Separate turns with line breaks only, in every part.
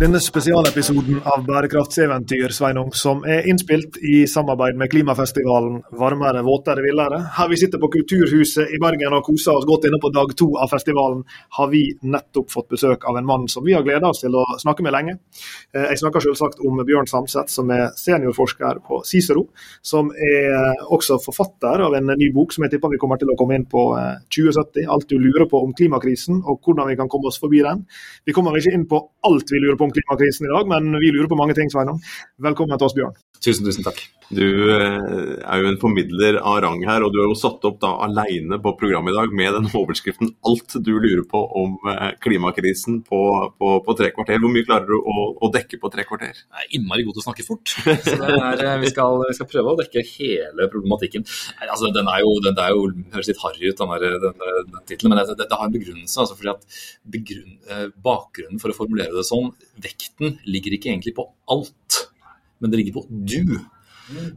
I denne spesialepisoden av Bærekraftseventyr Sveinung, som er innspilt i samarbeid med klimafestivalen Varmere, våtere, villere. Her vi sitter på Kulturhuset i Bergen og koser oss godt inne på dag to av festivalen, har vi nettopp fått besøk av en mann som vi har gleda oss til å snakke med lenge. Eh, jeg snakker selvsagt om Bjørn Samset, som er seniorforsker på Cicero. Som er også forfatter av en ny bok som jeg tipper vi kommer til å komme inn på 2070. Eh, alt du lurer på om klimakrisen og hvordan vi kan komme oss forbi den. Vi kommer ikke inn på alt vi lurer på på om klimakrisen i dag, men vi lurer på mange ting, Sveinung. Velkommen til oss, Bjørn.
Tusen, tusen takk.
Du eh, er jo en formidler av rang her, og du har jo satt opp da alene på programmet i dag med den overskriften 'Alt du lurer på om eh, klimakrisen' på, på, på tre kvarter. Hvor mye klarer du å, å dekke på tre kvarter?
Jeg er innmari god til å snakke fort. Så er, eh, vi, skal, vi, skal, prøve å dekke hele problematikken. Altså, den er jo, den er jo høres litt harry ut, den, der, den, den tittelen, men det, det, har en begrunnelse. Altså, fordi at begrunn, bakgrunnen for å formulere det sånn, vekten ligger ikke egentlig på alt, men det ligger på du.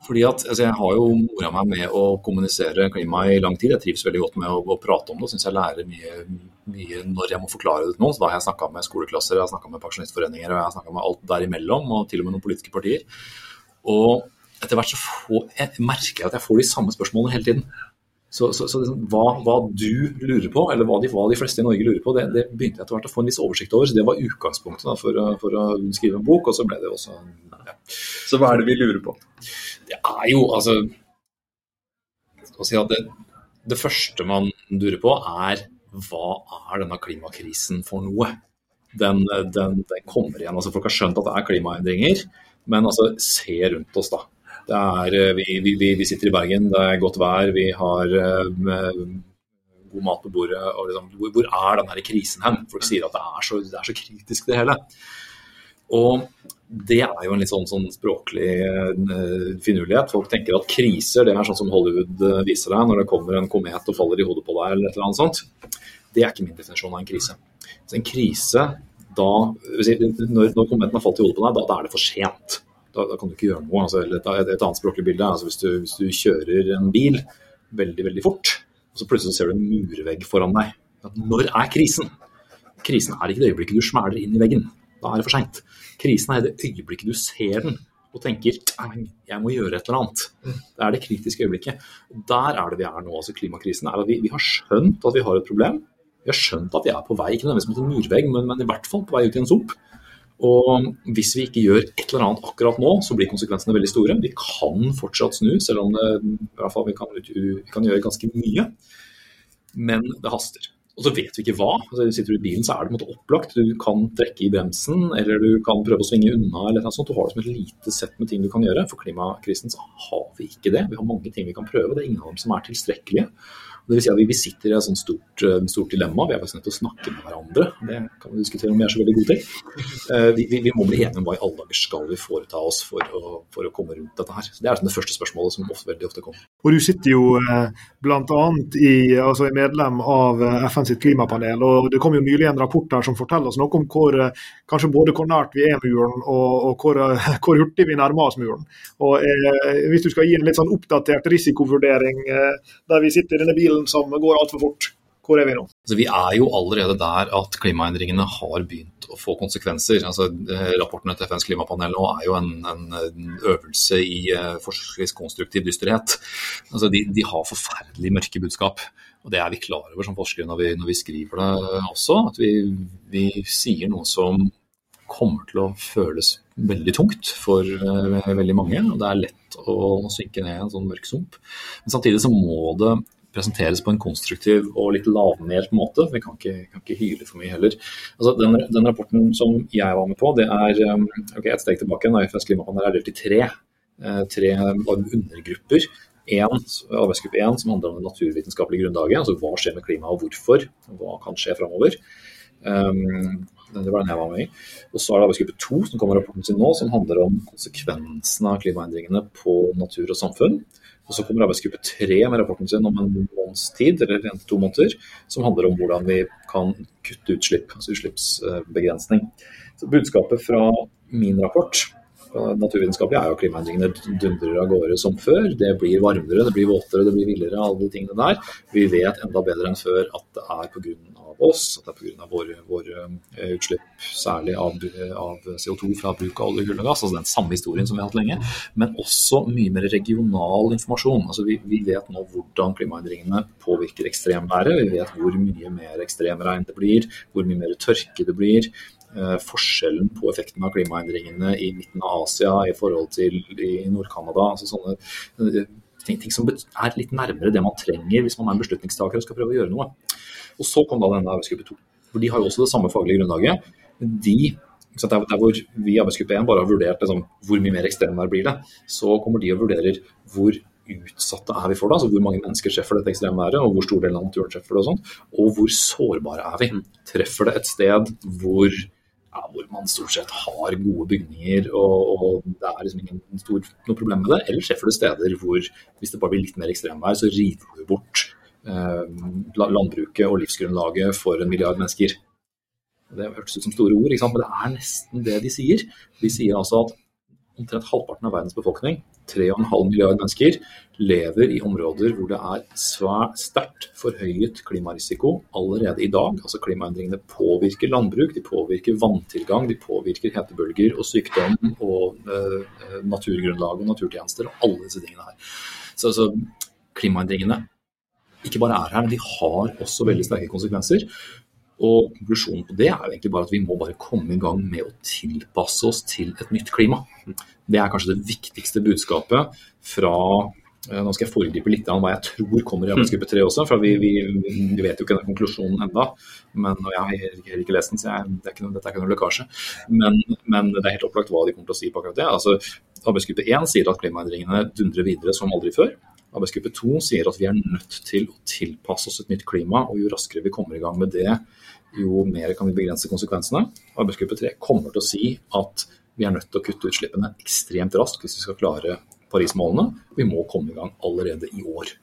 Fordi at altså, Jeg har jo mora meg med å kommunisere klima i lang tid. Jeg trives veldig godt med å, å prate om det. Syns jeg lærer mye, mye, når jeg må forklare det til noen. Så da har jeg snakka med skoleklasser, jeg har snakka med pensjonistforeninger og jeg har snakka med alt derimellom, og til og med noen politiske partier. Og etter hvert så får, jeg merker jeg at jeg får de samme spørsmålene hele tiden. Så, så, så liksom, hva, hva, du lurer på, eller hva de, hva de, fleste i Norge lurer på, det, det begynte jeg etter hvert å få en viss oversikt over. så Det var utgangspunktet da, for, for, å skrive en bok. og Så ble det også ja.
Så hva er det vi lurer på?
Det er jo altså si det, det første man lurer på, er hva er denne klimakrisen for noe? Den, den, den kommer igjen. altså Folk har skjønt at det er klimaendringer, men altså se rundt oss, da. Er, eh, vi, vi, vi, sitter i Bergen, det er godt vær, vi har uh, god mat på bordet. og liksom, hvor, hvor, er denne krisen hen? Folk sier at det er så, det er så kritisk, det hele. Og det er jo en litt sånn, sånn språklig uh, finurlighet. Folk tenker at kriser det er sånn som Hollywood viser deg når det kommer en komet og faller i hodet på deg eller et eller annet sånt. Det er ikke min definisjon av en krise. Så en krise, da, når, når kometen har falt i hodet på deg, da, da er det for sent da, da, kan du ikke gjøre noe. Altså, et, et, annet språklig bilde altså, hvis, du, hvis, du, kjører en bil veldig veldig fort, og så plutselig ser du en murvegg foran deg. Når er krisen? Krisen er ikke det øyeblikket du smeller inn i veggen. Da er det for seint. Krisen er det øyeblikket du ser den og tenker jeg må gjøre et eller annet. Det er det kritiske øyeblikket. Der er det vi er nå. altså Klimakrisen er at vi, vi har skjønt at vi har et problem. Vi har skjønt at vi er på vei ikke nødvendigvis mot en murvegg, men, men i hvert fall på vei ut i en sump. Og hvis vi ikke gjør et eller annet akkurat nå, så blir konsekvensene veldig store. Vi kan fortsatt snu, selv om det, i hvert fall vi kan, vi kan gjøre ganske mye. Men det haster. Og så vet vi ikke hva. Altså, sitter du i bilen, så er det måte, opplagt. Du kan trekke i bremsen, eller du kan prøve å svinge unna. eller noe sånt. Du har det som et lite sett med ting du kan gjøre. For klimakrisen så har vi ikke det. Vi har mange ting vi kan prøve. Det er ingen av dem som er tilstrekkelige. Det vil si at vi, sitter i et sånt stort, uh, stort, dilemma. Vi er faktisk nødt til å snakke med hverandre. Det kan vi diskutere om vi er så veldig gode til. Uh, vi, vi, vi, må bli enige om hva i alle dager skal vi foreta oss for å, for å komme rundt dette her. Så det er det første spørsmålet som ofte, veldig ofte kommer.
Og Du sitter jo uh, bl.a. I, altså, medlem av FN sitt klimapanel. og Det kom jo nylig en rapport her som forteller oss noe om hvor, kanskje både hvor nært vi er muren og, og hvor, hvor, hurtig vi nærmer oss muren. Og Hvis du skal gi en litt sånn oppdatert risikovurdering der vi sitter i denne bilen bilen som går altfor fort. Hvor er vi nå?
Altså, vi er jo allerede der at klimaendringene har begynt å få konsekvenser. Altså, eh, rapportene til FNs klimapanel nå er jo en, en øvelse i uh, forholdsvis konstruktiv dysterhet. Altså, de, de, har forferdelig mørke budskap. Og Det er vi klar over som forskere når vi, når vi skriver det også. At vi, vi, sier noe som kommer til å føles veldig tungt for uh, veldig mange. og Det er lett å synke ned i en sånn mørk sump. Men samtidig så må det presenteres på en konstruktiv og litt lavmælt måte. Vi kan ikke, kan ikke, hyle for mye heller. Altså, den, den, rapporten som jeg var med på, det er um, okay, et steg tilbake. FNs klimapanel er delt i tre, uh, tre undergrupper. En, arbeidsgruppe 1 som handler om det naturvitenskapelige grunnlaget, altså hva skjer med klimaet og hvorfor, hva kan skje framover. Um, det var den jeg var med i. Og så er det arbeidsgruppe to som kommer rapporten sin nå, som handler om konsekvensene av klimaendringene på natur og samfunn. Og så kommer arbeidsgruppe tre med rapporten sin om en måneds tid, eller en til to måneder, som handler om hvordan vi kan kutte utslipp, altså utslippsbegrensning. Så Budskapet fra min rapport naturvitenskapelig er jo klimaendringene dundrer av gårde som før. Det blir varmere, det blir våtere, det blir villere, alle de tingene der. Vi vet enda bedre enn før at det er pga. Oss, at det er pga. våre, våre eh, utslipp, særlig av, av, CO2 fra bruk av olje, kull og gass. Altså den samme historien som vi har hatt lenge. Men også mye mer regional informasjon. Altså vi, vi vet nå hvordan klimaendringene påvirker ekstremværet. Vi vet hvor mye mer ekstremregn det blir, hvor mye mer tørke det blir. Eh, forskjellen på effekten av klimaendringene i midten av Asia i forhold til i Nord-Canada. altså sånne eh, ting, ting, som er litt nærmere det man trenger hvis man er en beslutningstaker og skal prøve å gjøre noe. Og Så kom da denne arbeidsgruppe to. For De har jo også det samme faglige grunnlaget. De, der, hvor vi i arbeidsgruppe 1 bare har vurdert liksom, hvor mye mer ekstremvær blir det, så kommer de og vurderer hvor utsatte er vi for det? Altså hvor mange mennesker treffer dette ekstremværet, og hvor stor del av naturen treffer det, og sånt. Og hvor sårbare er vi? Treffer det et sted hvor ja, hvor man stort sett har gode bygninger og, og det er liksom ingen stor, noe problem med det. Eller treffer det steder hvor hvis det bare blir litt mer ekstremvær, så river du bort landbruket og livsgrunnlaget for en milliard mennesker. Det hørtes ut som store ord, men det er nesten det de sier. De sier altså at omtrent halvparten av verdens befolkning, 3,5 milliarder mennesker, lever i områder hvor det er svært sterkt forhøyet klimarisiko allerede i dag. Altså Klimaendringene påvirker landbruk, de påvirker vanntilgang, de påvirker hetebølger og sykdom og eh, naturgrunnlag og naturtjenester og alle disse tingene her. Så så klimaendringene ikke bare er her, men de har også veldig sterke konsekvenser. Og Konklusjonen på det er egentlig bare at vi må bare komme i gang med å tilpasse oss til et nytt klima. Det er kanskje det viktigste budskapet fra eh, nå skal jeg foregripe litt av hva jeg tror kommer i arbeidsgruppe 3 også, for vi, vi, vi, vet jo ikke den konklusjonen enda, men Jeg har ikke lest den, så jeg, det er ikke dette er ikke noe lekkasje. Men, men, det er helt opplagt hva de kommer til å si på akkurat det. Altså, Arbeidsgruppe 1 sier at klimaendringene dundrer videre som aldri før. Arbeidsgruppe 2 sier at vi er nødt til å tilpasse oss et nytt klima, og jo raskere vi kommer i gang med det, jo mer kan vi begrense konsekvensene. Arbeidsgruppe 3 kommer til å si at vi er nødt til å kutte utslippene ekstremt raskt hvis vi skal klare Paris-målene. Vi må komme i gang allerede i år.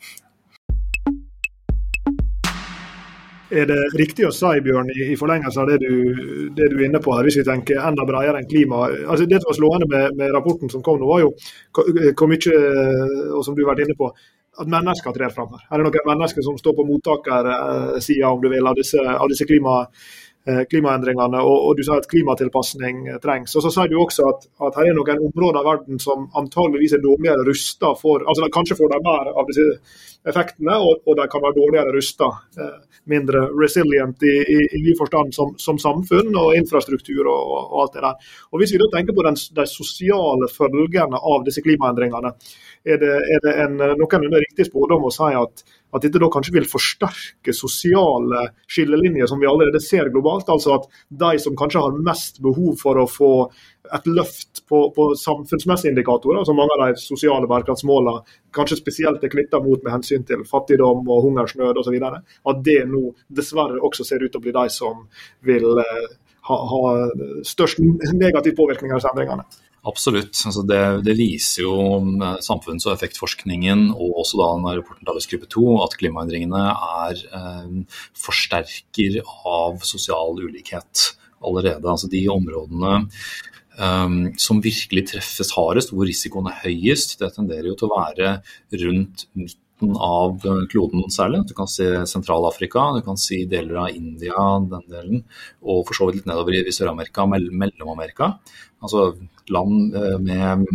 Er det riktig å si, Bjørn, i forlengelse av det du, det du, er inne på her, hvis vi tenker enda bredere enn klima. Altså, det som var slående med, med, rapporten som kom nå, var jo hvor mye, og som du har vært inne på, at mennesker trer fram her. Er det noen mennesker som står på mottakersida om du vil, av disse, av disse klima, eh, klimaendringene, og, og, du sa at klimatilpasning trengs. Og Så sier du også at, at her er noen områder av verden som antageligvis er dårligere rusta for altså Kanskje får de mer av disse effektene, og, og de kan være dårligere rusta. Eh, mindre resilient i, i, i vid forstand som, som, samfunn og infrastruktur og, og, alt det der. Og Hvis vi da tenker på den, de sosiale følgene av disse klimaendringene, er det, er det en noenlunde riktig spådom å si at, at, dette da kanskje vil forsterke sosiale skillelinjer som vi allerede ser globalt? Altså at de som kanskje har mest behov for å få et løft på, på samfunnsmessige indikatorer, som mange av de sosiale bærekraftsmålene kanskje spesielt er knytta mot med hensyn til fattigdom og hungersnød osv., at det nå dessverre også ser ut til å bli de som vil eh, ha, ha størst negativ påvirkning av disse endringene.
Absolutt. Altså det, det, viser jo eh, samfunns- og effektforskningen og også da rapporten til arbeidsgruppe 2 at klimaendringene er eh, forsterker av sosial ulikhet allerede. Altså de områdene um, som virkelig treffes hardest, hvor risikoen er høyest, det tenderer jo til å være rundt midten av kloden særlig. Du kan se Sentral-Afrika, du kan si deler av India, den delen, og for så vidt litt nedover i Sør-Amerika, Mellom-Amerika. Altså land eh, med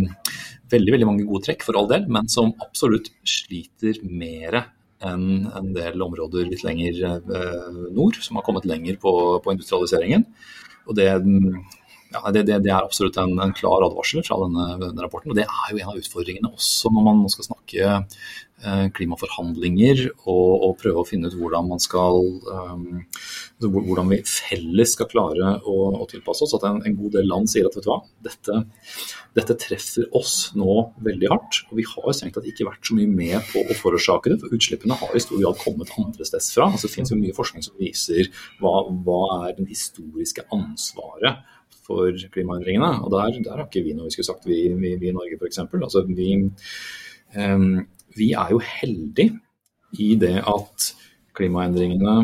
veldig veldig mange gode trekk, for all del, men som absolutt sliter mer enn en del områder litt lenger eh, nord, som har kommet lenger på, på industrialiseringen. Og det ja, det, det, det, er absolutt en, en, klar advarsel fra denne, denne, rapporten. og Det er jo en av utfordringene også når man skal snakke eh, klimaforhandlinger og, og, prøve å finne ut hvordan man skal um, hvordan vi felles skal klare å, å tilpasse oss. At en, en, god del land sier at vet du hva, dette, dette, treffer oss nå veldig hardt. Og vi har strengt tatt ikke vært så mye med på å forårsake det. For utslippene har i stor grad kommet andre steder fra. Altså, det finnes jo mye forskning som viser hva, hva er den historiske ansvaret for klimaendringene. Og der, der, har ikke vi noe vi skulle sagt, vi, vi, vi i Norge f.eks. Altså, vi, um, vi er jo heldige i det at klimaendringene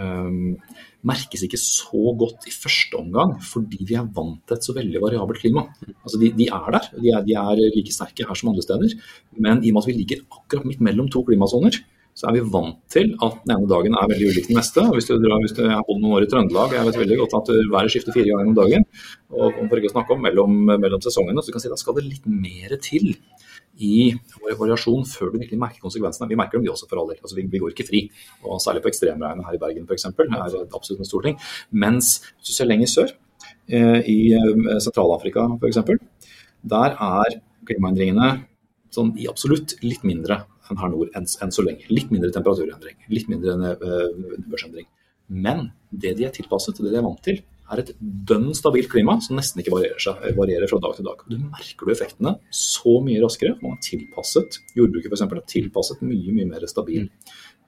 um, merkes ikke så godt i første omgang, fordi vi er vant til et så veldig variabelt klima. Altså de, de er der, de er, de er, like sterke her som andre steder. Men i og med at vi ligger akkurat midt mellom to klimasoner, så er vi vant til at den ene dagen er veldig ulik den neste. Hvis du, drar, hvis du har bodd noen år i Trøndelag, jeg vet veldig godt at været skifter fire ganger om dagen. Og for ikke å snakke om mellom, mellom sesongene, så du kan si da skal det litt mer til i variasjon før du virkelig merker konsekvensene. Vi merker dem vi også for all del. Altså, vi, vi, går ikke fri. og Særlig på ekstremregnet her i Bergen f.eks. er absolutt en stor ting. Mens hvis du ser lenger sør, eh, i eh, Sentral-Afrika f.eks., der er klimaendringene sånn i absolutt litt mindre her nord enn, enn så lenge. Litt mindre temperaturendring, litt mindre nedbørsendring. Men det de er tilpasset, det de er vant til, er et dønn stabilt klima som nesten ikke varierer, seg, varierer fra dag til dag. Du merker du effektene så mye raskere. Man har tilpasset jordbruket f.eks. har tilpasset mye mye mer stabil,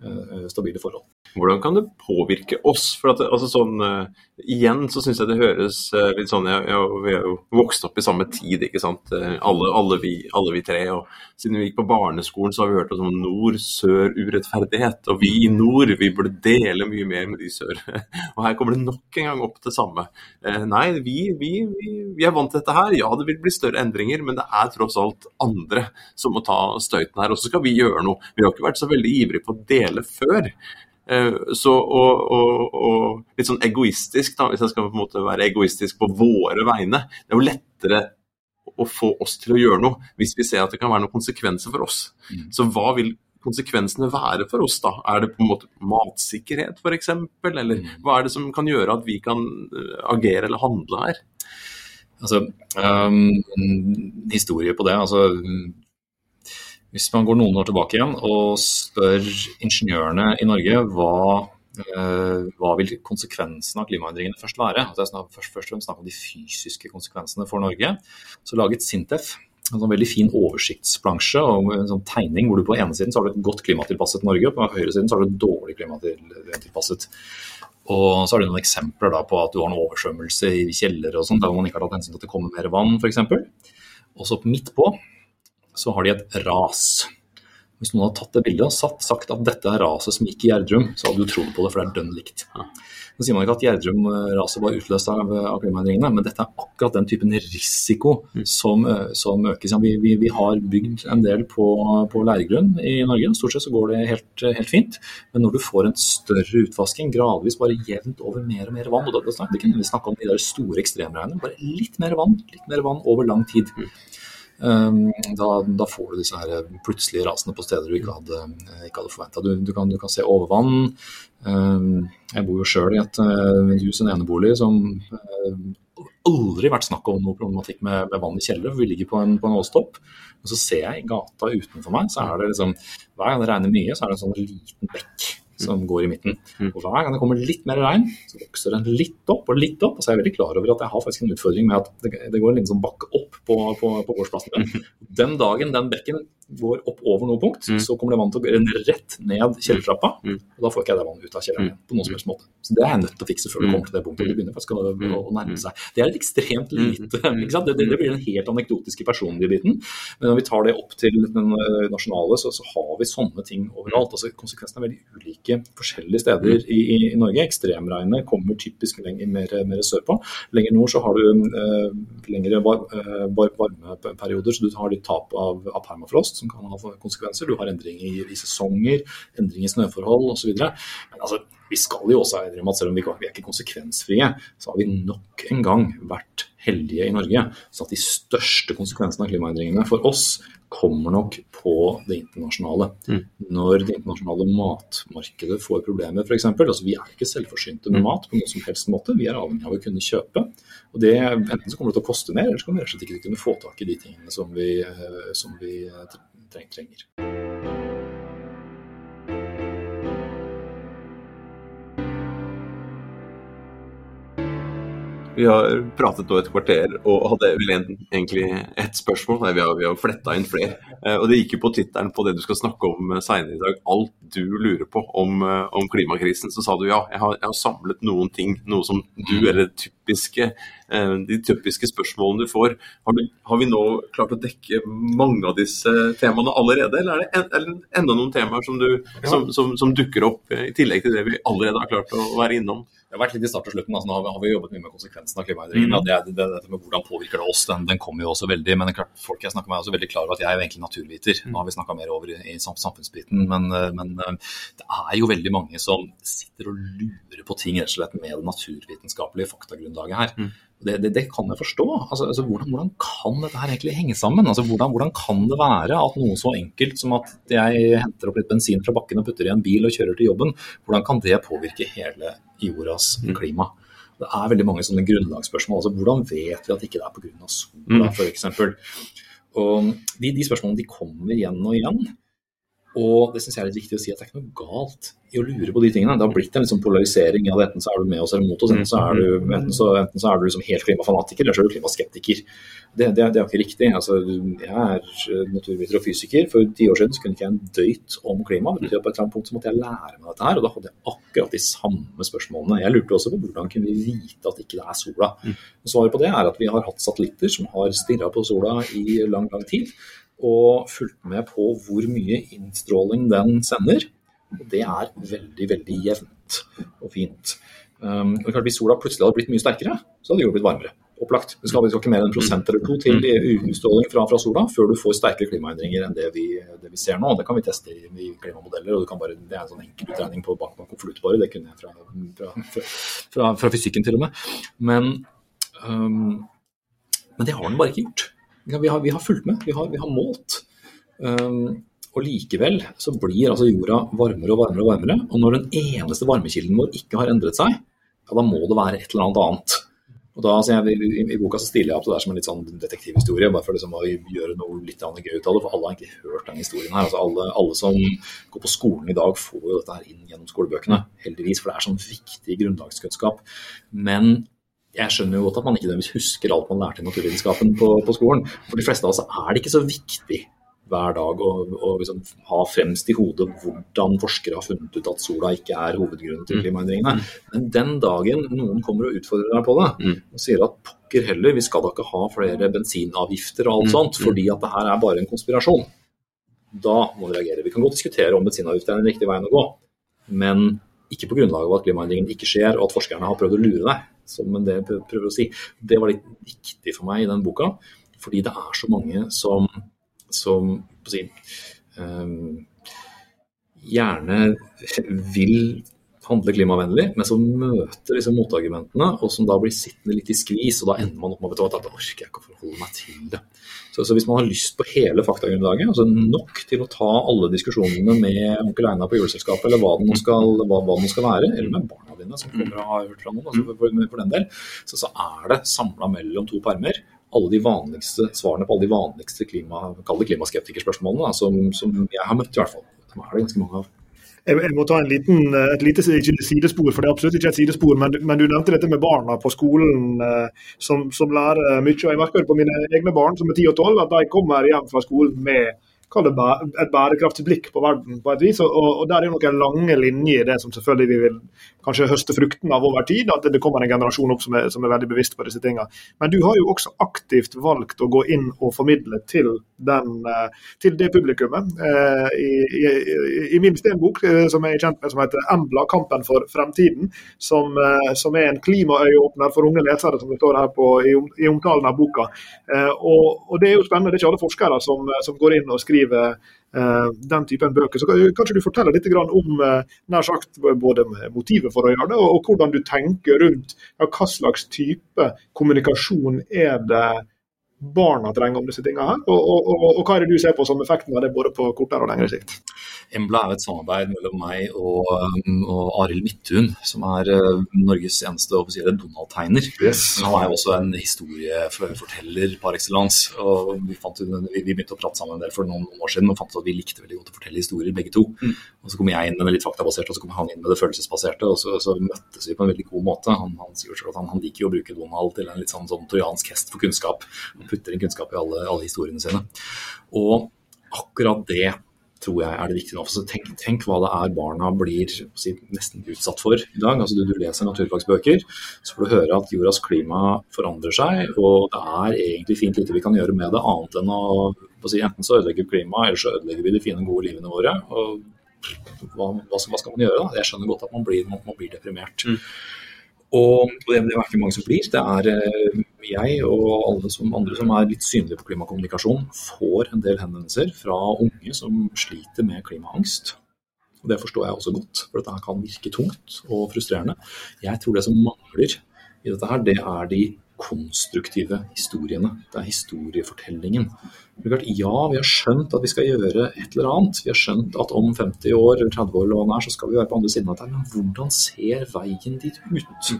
uh, stabile forhold.
Hvordan kan det påvirke oss? For at, altså sånn, uh, Igjen så syns jeg det høres uh, litt sånn jeg, jeg, Vi er jo vokst opp i samme tid, ikke sant. Uh, alle, alle, vi, alle, vi, tre. og Siden vi gikk på barneskolen så har vi hørt om nord-sør-urettferdighet. Og vi i nord vi burde dele mye mer med de sør. og her kommer det nok en gang opp det samme. nei, vi, vi, vi, er vant til dette her. Ja, det vil bli større endringer, men det er tross alt andre som må ta støyten her. Og så skal vi gjøre noe. Vi har ikke vært så veldig ivrige på å dele før. Eh, så, og, og, og, litt sånn egoistisk, da, hvis jeg skal på en måte være egoistisk på våre vegne. Det er jo lettere å få oss til å gjøre noe hvis vi ser at det kan være noen konsekvenser for oss. Mm. Så hva vil konsekvensene være for oss da? Er det på en måte matsikkerhet f.eks.? Eller mm. hva er det som kan gjøre at vi kan eh, agere eller handle her?
Altså, um, historie på det. altså hvis man går noen år tilbake igjen og spør ingeniørene i Norge hva, eh, hva vil konsekvensene av klimaendringene først være, jeg først, først og fremst om de fysiske konsekvensene for Norge, så laget Sintef en sånn veldig fin oversiktsplansje og en sånn tegning hvor du på ene siden så har du et godt klimatilpasset Norge, og på høyre siden så har du et dårlig klimatilpasset. Og så har du noen eksempler da på at du har en oversvømmelse i kjellere og sånn, der man ikke har tatt hensyn til at det kommer mer vann f.eks. Og så midt på så har de et ras. Hvis noen hadde tatt det bildet og satt, sagt at dette er raset som gikk i Gjerdrum, så hadde du trodd på det, for det er dønn likt. Nå sier man ikke at Gjerdrum-raset var utløst av, av klimaendringene, men dette er akkurat den typen risiko mm. som, eh, som økes. Vi, vi, vi, har bygd en del på, på leirgrunn i Norge, stort sett så går det helt, helt, fint. Men når du får en større utvasking, gradvis bare jevnt over mer og mer vann, og da, da, det kan vi snakke om de der store ekstremregnene, bare litt mer vann, litt mer vann over lang tid. Ehm, da, da, får du disse her plutselige rasene på steder du ikke hadde, ikke hadde forventa. Du, du, du, kan se overvann. Ehm, jeg bor jo sjøl i et, eh, hus, en enebolig, som eh, aldri vært snakk om noe problematikk med, med vann i kjelleren, for Vi ligger på en, på en åstopp. Og så ser jeg i gata utenfor meg, så er det liksom Hver gang det regner mye, så er det en sånn liten bekk som går i midten. Mm. Og Hver gang det kommer litt mer regn, så vokser den litt opp og litt opp. Og så er jeg veldig klar over at jeg har faktisk en utfordring med at det, det går en liten sånn bakke opp på, på, på gårdsplassen. min. Den dagen den bekken går opp over noe punkt, mm. så kommer det vann til å renne rett ned kjellertrappa. Mm. Og da får ikke jeg det vannet ut av kjelleren mm. på noen som helst måte. Så det er jeg nødt til å fikse før det mm. kommer til det punktet. Det begynner faktisk å, å nærme seg. Det er ekstremt lite det, det blir den helt anekdotiske personlige biten. Men når vi tar det opp til den eh, nasjonale, så, så har vi sånne ting overalt. Altså Konsekvensene er veldig ulike forskjellige steder i, i, i Norge. Ekstremregnet kommer typisk lenger, mer, mer sørpå. Lenger nord så har du eh, lengre var, eh, varmeperioder, så du har litt tap av, av permafrost som kan ha konsekvenser. Du har endringer i, i sesonger, endringer i snøforhold osv. Men altså, vi skal jo også innrømme at selv om vi, vi er ikke konsekvensfrie, så har vi nok en gang vært heldige i Norge. Så at de største konsekvensene av klimaendringene for oss kommer nok på det internasjonale. Mm. Når det internasjonale matmarkedet får problemer f.eks. Altså, vi er ikke selvforsynte med mm. mat på noen som helst måte. Vi er avhengig av å kunne kjøpe. Og det, Enten så kommer det til å koste mer, eller så kommer vi rett og slett ikke til å kunne få tak i de tingene som vi, eh, som vi eh, trenger.
Vi har pratet nå et kvarter og hadde vel egentlig ett spørsmål. Vi har, vi har fletta inn flere. Eh, og Det gikk jo på tittelen på det du skal snakke om seinere senere i dag. Alt du lurer på om, eh, om klimakrisen. Så sa du ja, jeg har, jeg har, samlet noen ting. Noe som du, eller typiske, de typiske spørsmålene du får. Har, du, har, vi nå klart å dekke mange av disse temaene allerede, eller er det en, eller enda noen temaer som, du, som, som, som dukker opp i tillegg til det vi allerede har klart å være innom?
Det har vært litt i start og slutten. Altså, nå har vi, har vi, jobbet mye med konsekvensen av klimaendringene. Mm. Det, det, det, dette med Hvordan påvirker det oss, den, den kommer jo også veldig. Men klart, folk jeg snakker med er også veldig klar over at jeg er jo egentlig naturviter. Nå har vi snakka mer over i, i samfunnsbiten. Men, eh, men, eh, det er jo veldig mange som sitter og lurer på ting rett og slett med det naturvitenskapelige faktagrunnlaget her. Mm. Det, det, det, kan jeg forstå. Altså, altså, hvordan, hvordan, kan dette her egentlig henge sammen? Altså, hvordan, hvordan, kan det være at noe så enkelt som at jeg henter opp litt bensin fra bakken og putter i en bil og kjører til jobben, hvordan kan det påvirke hele jordas mm. klima? Det er veldig mange sånne grunnlagsspørsmål. Altså, hvordan vet vi at ikke det er pga. sola, mm. f.eks.? De, de spørsmålene de kommer igjen og igjen. Og det syns jeg er litt viktig å si at det er ikke noe galt i å lure på de tingene. Det har blitt en liksom polarisering. Ja, enten så er du med oss eller mot oss. Enten så er du, mm. enten så, enten så er du liksom helt klimafanatiker, eller så er du klimaskeptiker. Det, det, det er ikke riktig. Altså, jeg er naturviter og fysiker. For ti år siden så kunne ikke jeg en døyt om klima. Det betyr at på et eller annet punkt så måtte jeg lære meg dette her. Og da hadde jeg akkurat de samme spørsmålene. Jeg lurte også på hvordan kunne vi vite at ikke det er sola. Mm. Svaret på det er at vi har hatt satellitter som har stirra på sola i lang, lang tid og fulgt med på hvor mye innstråling den sender. Og det er veldig, veldig jevnt og fint. Um, og klart Hvis sola plutselig hadde blitt mye sterkere, så hadde det jo blitt varmere. Opplagt. Det skal, ikke mer enn en prosent eller to til utstråling fra, fra, sola før du får sterkere klimaendringer enn det vi, det vi, ser nå. Det kan vi teste i, i klimamodeller. og bare, Det er en sånn enkel utregning på bak konvoluttbare. Det kunne jeg fra, fra, fra, fysikken til og med. Men, um, men det har den bare ikke gjort. Vi har, vi har fulgt med, vi har, vi har målt. Um, og likevel så blir altså jorda varmere og varmere og varmere. Og når den eneste varmekilden vår ikke har endret seg, ja, da må det være et eller annet annet. Og da, altså jeg, i, i, boka så stiller jeg opp det der som en litt sånn detektivhistorie, bare for liksom å gjøre noe litt gøy ut av det. For alle har egentlig hørt den historien her. Altså alle, alle, som går på skolen i dag, får jo dette her inn gjennom skolebøkene. Heldigvis, for det er sånn viktig grunnlagskunnskap. Men jeg skjønner jo godt at man ikke nødvendigvis husker alt man lærte i naturvitenskapen på, på, skolen. For de fleste av oss er det ikke så viktig hver dag å, å liksom ha fremst i hodet hvordan forskere har funnet ut at sola ikke er hovedgrunnen til mm. klimaendringene. Men den dagen noen kommer og utfordrer deg på det, mm. og sier at pokker heller, vi skal da ikke ha flere bensinavgifter og alt mm. sånt, fordi at det her er bare en konspirasjon, da må vi reagere. Vi kan godt diskutere om bensinavgifter er den riktige veien å gå, men ikke på grunnlag av at klimaendringene ikke skjer og at forskerne har prøvd å lure deg som en prøver å si. Det var litt viktig for meg i den boka, fordi det er så mange som, som si, um, gjerne vil handle klimavennlig, men som møter disse motargumentene, og som da blir sittende litt i skvis, og da ender man opp med at da orker jeg ikke å forholde meg til det. Så, så, hvis man har lyst på hele faktagrunnlaget, altså nok til å ta alle diskusjonene med onkel Einar på juleselskapet, eller hva det skal, hva, hva skal være, eller med barna dine som kommer og har hørt fra noen, altså for, for, den del, så, så er det samla mellom to permer alle de vanligste svarene på alle de vanligste klima, klimaskeptikerspørsmålene som, som jeg har møtt, i hvert fall. Som er det ganske mange av.
Jeg, jeg må ta en liten, eh, et lite sidespor, for det er absolutt ikke et sidespor. Men, men du nevnte dette med barna på skolen eh, som, som, lærer mye. og Jeg merker det på mine egne barn som er 10 og 12, at de kommer hjem fra skolen med det et bærekraftsblikk på verden på et vis. Og, og Der er noen lange linjer i det som selvfølgelig vi vil kanskje høste frukten av over tid. At det kommer en generasjon opp som er, som er veldig bevisst på disse tingene. Men du har jo også aktivt valgt å gå inn og formidle til, den, eh, til det publikummet. Eh, I, i, i min stenbok, eh, som jeg er kjent med som heter 'Embla kampen for fremtiden', som, som er en klimaøyeåpner for unge lesere, som det står her på, i, i omtalen av boka. Og, og, Det er jo spennende. Det er ikke alle forskere som, som går inn og skriver den typen bøker. Så Kanskje du forteller litt om nær sagt både motivet for å gjøre det, og hvordan du tenker rundt ja, hva slags type kommunikasjon er det barna trenger om disse tingene her? Og, og, og, og, hva er det du ser på som effekten av det både på kortere og lengre sikt?
Embla er et samarbeid mellom meg og, um, og Arild Midthun, som er uh, Norges eneste offisielle Donald-tegner. Yes. Han er jo også en historieforteller par excellence. og vi, fant, vi, begynte å prate sammen en del for noen år siden og fant ut at vi likte veldig godt å fortelle historier, begge to. Mm. Og Så kom jeg inn med det litt faktabaserte, og så kom han inn med det følelsesbaserte. og Så, så møttes vi på en veldig god måte. Han, han sier at han, han, liker å bruke Donald til en litt sånn, sånn trojansk hest for kunnskap. Han putter inn kunnskap i alle, alle historiene sine. Og akkurat det tror jeg er det viktige nå. Så tenk, tenk, hva det er barna blir si, nesten utsatt for i dag. Altså, du, du, leser naturfagsbøker, så får du høre at jordas klima forandrer seg, og det er egentlig fint lite vi kan gjøre med det, annet enn å, si, enten så ødelegger klimaet, eller så ødelegger vi de fine, gode livene våre. og hva, hva, skal, hva skal, man gjøre da? Jeg skjønner godt at man blir, man, man blir deprimert. Mm. Og det er ikke mange som blir. Det er eh, jeg og alle som andre som er litt synlige på klimakommunikasjon, får en del henvendelser fra unge som sliter med klimaangst. Og Det forstår jeg også godt, for dette kan virke tungt og frustrerende. Jeg tror det som mangler i dette her, det er de konstruktive historiene. Det er historiefortellingen. Ja, vi har skjønt at vi skal gjøre et eller annet. Vi har skjønt at om 50 år eller 30 år eller så skal vi være på andre siden av dette. Men hvordan ser veien dit ut?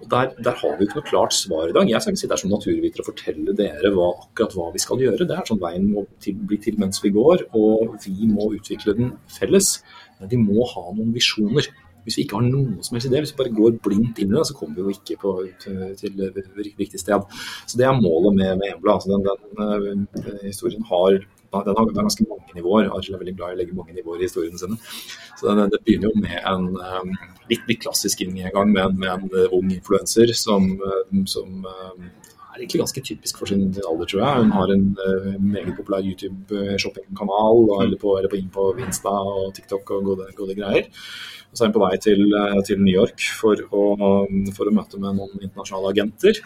Og der, der, har vi ikke noe klart svar i dag. Jeg skal ikke sitte her som naturviter og fortelle dere hva, akkurat hva vi skal gjøre. Det er sånn veien må til, bli til mens vi går, og vi må utvikle den felles. Men vi må ha noen visjoner. Hvis vi ikke har noe som helst idé, hvis vi bare går blindt inn i det, så kommer vi jo ikke på, til, til riktig sted. Så Det er målet med, med Embla. Altså den, den den, historien har den har, ganske mange nivåer. Arild er veldig glad i å legge mange nivåer i historiene sine. Så det, det begynner jo med en um, litt, litt, klassisk inngang med, med en uh, ung influenser som, som er egentlig ganske typisk for sin alder, tror jeg. Hun har en uh, meget populær YouTube-shoppingkanal, eller, eller på, inn på Insta og TikTok og gode, gode greier. Og så er hun på vei til, eh, til New York for å, for å, møte med noen internasjonale agenter.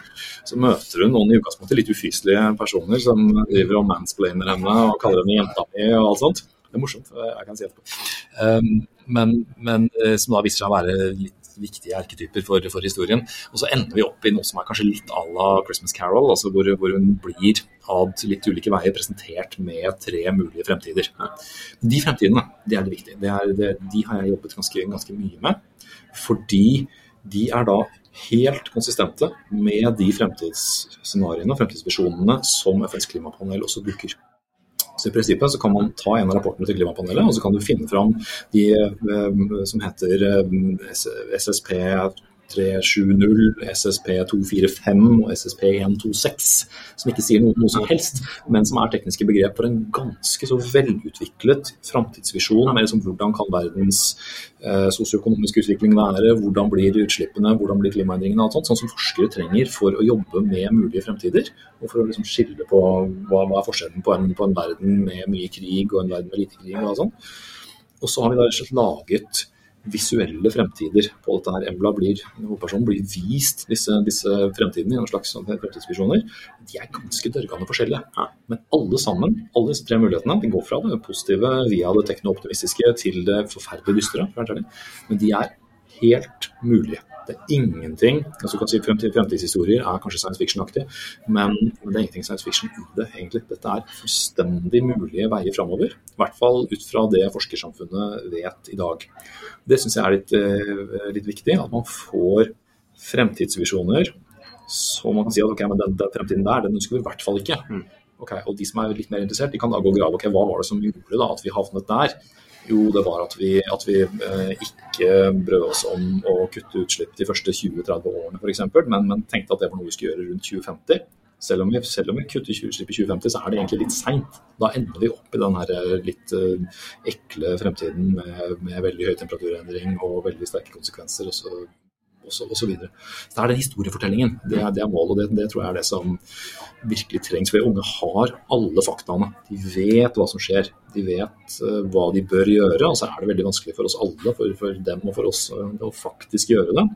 Så møter hun noen i utgangspunktet litt ufyselige personer som driver og mansplainer henne og kaller henne jenta mi og alt sånt. Det er morsomt, jeg kan si etterpå. Um, men, men, eh, som da viser seg å være litt viktige erketyper for, for, historien. Og så ender vi opp i noe som er kanskje litt à la Christmas Carol, altså hvor, hvor, hun blir ad litt ulike veier presentert med tre mulige fremtider. De fremtidene, det er det viktige. Det er, det, de har jeg jobbet ganske, ganske mye med. Fordi de er da helt konsistente med de fremtidsscenarioene og fremtidsvisjonene som FNs klimapanel også bruker. Så I prinsippet så kan man ta en av rapportene til klimapanelet og så kan du finne fram de eh, som heter eh, SSP 370, SSP245 og SSP126, som ikke sier noe, noe, som helst, men som er tekniske begrep for en ganske så velutviklet framtidsvisjon liksom, hvordan kan verdens eh, sosioøkonomiske utvikling være, hvordan blir utslippene, hvordan blir klimaendringene, alt sånt, sånn som forskere trenger for å jobbe med mulige fremtider, og for å liksom, skille på hva, hva er forskjellen på en, på en, verden med mye krig og en verden med lite krig. Og sånn. Og så har vi da laget visuelle fremtider på dette her. Embla blir, hovedpersonen blir vist disse, disse fremtidene i noen slags sånn fremtidsvisjoner. De er ganske dørgende forskjellige. Ja. Men alle sammen, alle disse tre mulighetene, de går fra det positive via det tekno-optimistiske til det forferdelig dystre. Men de er helt mulig. Det er ingenting altså kan si Fremtidshistorier er kanskje science fiction-aktig, men det er ingenting science fiction i det, egentlig. Dette er fullstendig mulige veier framover. I hvert fall ut fra det forskersamfunnet vet i dag. Det syns jeg er litt, eh, litt, viktig. At man får fremtidsvisjoner så man kan si at ok, men den, den fremtiden der, den ønsker vi i hvert fall ikke. Mm. Okay, og De som er litt mer interessert, de kan da gå og grave ok, hva var det som gjorde da at vi havnet der. Jo, det var at vi, at vi eh, ikke brød oss om å kutte utslipp de første 20-30 årene f.eks., men, men tenkte at det var noe vi skulle gjøre rundt 2050. Selv om, vi, selv om vi kutter utslipp i 2050, så er det egentlig litt seint. Da ender vi opp i den eh, litt uh, ekle fremtiden med, med, veldig høy temperaturendring og veldig sterke konsekvenser. Og så osv. Så, videre. så det er den historiefortellingen. Det er, det er målet, og det, det, tror jeg er det som virkelig trengs. For unge har alle faktaene. De vet hva som skjer. De vet uh, hva de bør gjøre. Og så er det veldig vanskelig for oss alle, for, for dem og for oss, uh, å faktisk gjøre det.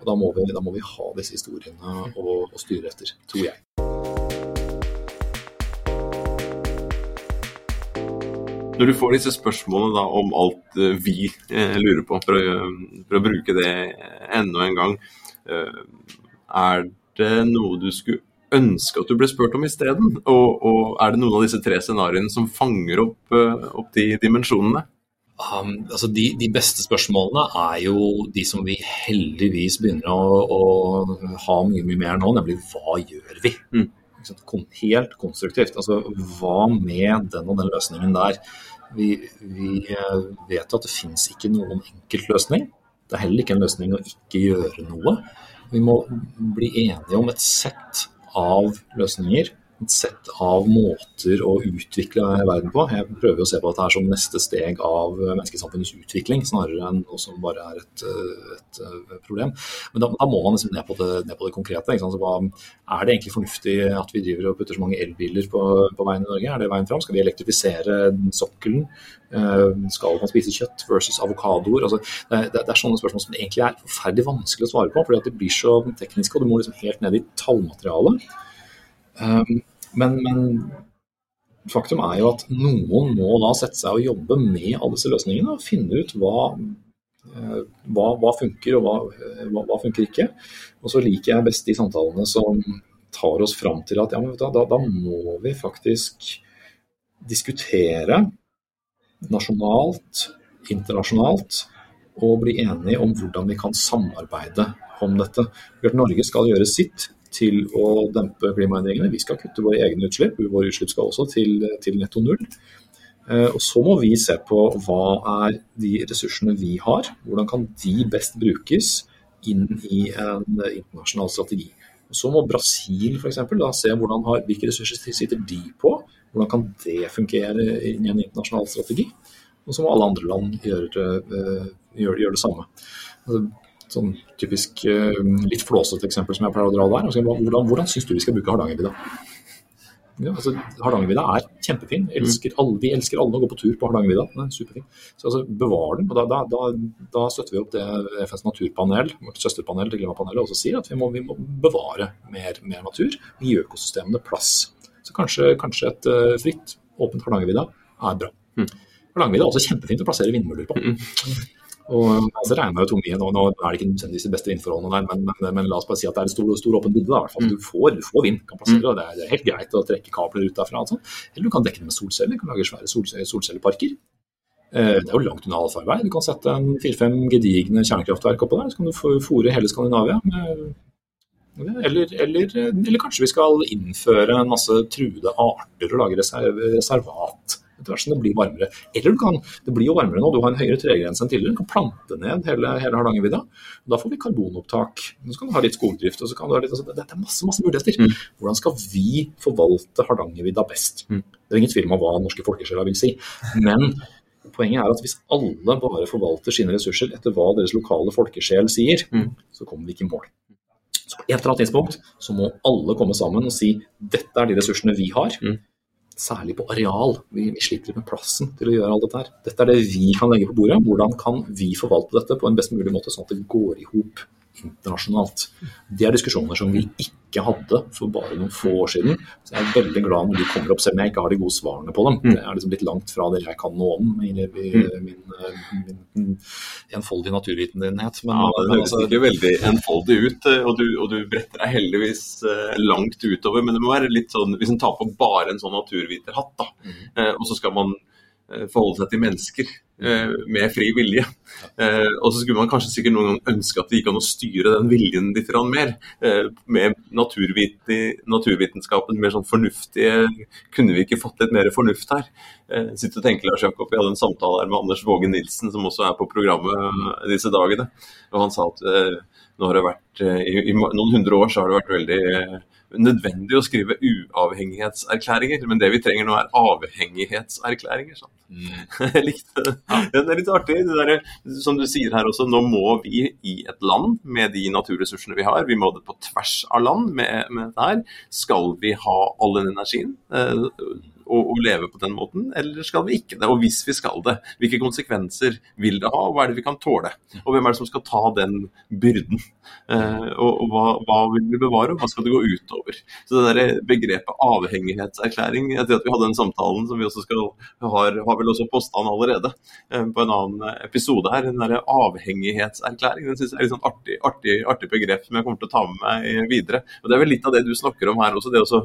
Og da må vi, da må vi ha disse historiene å styre etter, tror jeg.
Når du får disse spørsmålene da, om alt uh, vi uh, lurer på, for å, for å, bruke det enda en gang, er det noe du skulle ønske at du ble spurt om isteden? Og, og er det noen av disse tre scenarioene som fanger opp, opp de dimensjonene?
Um, altså de, de, beste spørsmålene er jo de som vi heldigvis begynner å, å ha mye, mye mer nå, nemlig hva gjør vi? Mm. Helt konstruktivt. Altså hva med den og den løsningen der? Vi, vi eh, vet at det finnes ikke noen enkelt løsning. Det er heller ikke en løsning å ikke gjøre noe. Vi må bli enige om et sett av løsninger et sett av måter å utvikle verden på. Jeg prøver å se på dette her som neste steg av menneskesamfunnets utvikling, snarere enn noe som bare er et, et, et problem. Men da, da, må man liksom ned på det, ned på det konkrete. Hva, er det egentlig fornuftig at vi driver og putter så mange elbiler på, på veien i Norge? Er det veien fram? Skal vi elektrifisere sokkelen? Eh, skal man spise kjøtt versus avokadoer? Altså, det, det, er sånne spørsmål som egentlig er forferdelig vanskelig å svare på, fordi at de blir så tekniske, og du må liksom helt ned i tallmaterialet. Um, men, men, faktum er jo at noen må da sette seg og jobbe med alle disse løsningene og finne ut hva, eh, hva, hva funker og hva, hva, funker ikke. Og så liker jeg best de samtalene som tar oss fram til at ja, men da, da må vi faktisk diskutere nasjonalt, internasjonalt, og bli enige om hvordan vi kan samarbeide om dette. Norge skal gjøre sitt til å dempe klimaendringene. Vi skal kutte våre egne utslipp. Våre utslipp skal også til, til netto null. Eh, og Så må vi se på hva er de ressursene vi har. Hvordan kan de best brukes inn i en internasjonal strategi. Og Så må Brasil for da, se har, hvilke ressurser sitter de på. Hvordan kan det fungere i en internasjonal strategi. Og så må alle andre land gjøre, uh, gjøre, gjøre det samme. Sånn typisk eh, litt flåsete eksempel som jeg pleier å dra der. Altså, hvordan, hvordan syns du vi skal bruke Hardangervidda? Ja, altså, Hardangervidda er kjempefin. Elsker alle, vi elsker alle å gå på tur på Hardangervidda. Den er superfin. Så altså, bevar den. og da, da, da, da, støtter vi opp det FNs naturpanel, vårt søsterpanel til klimapanelet, også sier at vi må, vi må bevare mer, mer, natur. Gi økosystemene plass. Så kanskje, kanskje et uh, fritt, åpent Hardangervidda er bra. Mm. Hardangervidda er også kjempefint å plassere vindmøller på. Mm. Og så regner jo Tomie, nå, nå er det ikke nødvendigvis de beste vindforholdene der, men, men, men, la oss bare si at det er en stor, stor åpen vidde. Mm. Du, får, du får vind, kan plassere, mm. og det er, det er, helt greit å trekke kabler ut derfra. Altså. Eller du kan dekke det med solceller, du kan lage svære solceller, solcelleparker. Eh, det er jo langt unna allfarvei. Du kan sette en fire-fem gedigne kjernekraftverk oppå der, så kan du fòre hele Skandinavia. Eller, eller, eller, kanskje vi skal innføre en masse truede arter og lage reservat det blir varmere. Eller du kan, det blir jo varmere nå, du har en høyere tregrense enn tidligere. Du kan plante ned hele, hele Hardangervidda. Da får vi karbonopptak. Så kan du ha litt skogdrift. og så kan du ha litt, altså, Det er masse masse muligheter. Mm. Hvordan skal vi forvalte Hardangervidda best? Mm. Det er ingen tvil om hva norske folkesjeler vil si. Men poenget er at hvis alle bare forvalter sine ressurser etter hva deres lokale folkesjel sier, mm. så kommer vi ikke i mål. Så på et eller annet tidspunkt så må alle komme sammen og si dette er de ressursene vi har. Mm særlig på areal. Vi, vi, sliter med plassen til å gjøre alt dette her. Dette er det vi kan legge på bordet. Hvordan kan vi forvalte dette på en best mulig måte, sånn at det går i hop internasjonalt. Det er diskusjoner som vi ikke hadde for bare noen få år siden. Så jeg er veldig glad når de kommer opp, selv om jeg ikke har de gode svarene på dem. Mm. Det er liksom litt langt fra det jeg kan noe om i min, mm. min, min enfoldige naturvitenhet.
Men, ja, det høres ikke veldig enfoldig ut, og du, og du, bretter deg heldigvis eh, langt utover. Men det må være litt sånn, hvis en tar på bare en sånn naturviterhatt, da, mm. Eh, og så skal man Eh, forholde seg til mennesker eh, med fri vilje. Eh, og så skulle man kanskje sikkert noen gang ønske at det gikk an å styre den viljen litt mer. Med naturvitenskapen mer sånn fornuftige Kunne vi ikke fått litt mer fornuft her? Sitter og tenker Lars Jakob, Vi hadde en samtale her med Anders Våge Nilsen, som også er på programmet disse dagene. Og han sa at nå har det vært, i noen hundre år så har det vært veldig nødvendig å skrive uavhengighetserklæringer, men det vi trenger nå er avhengighetserklæringer. Sånn. Mm. Jeg likte det. Det er litt artig. Det der, som du sier her også, nå må vi i et land med de naturressursene vi har, vi må det på tvers av land med, med dette her. Skal vi ha all den energien? Å, å, leve på den måten, eller skal vi ikke det? Og hvis vi skal det, hvilke konsekvenser vil det ha, og hva er det vi kan tåle? Og hvem er det som skal ta den byrden? Eh, og, og hva, hva, vil vi bevare, og hva skal det gå utover? Så det der begrepet avhengighetserklæring, etter at vi hadde den samtalen som vi også skal har, har vel også posta den allerede eh, på en annen episode her, den der avhengighetserklæring, den syns jeg er et sånn artig, artig, artig begrep som jeg kommer til å ta med meg videre. Og Det er vel litt av det du snakker om her også. det også,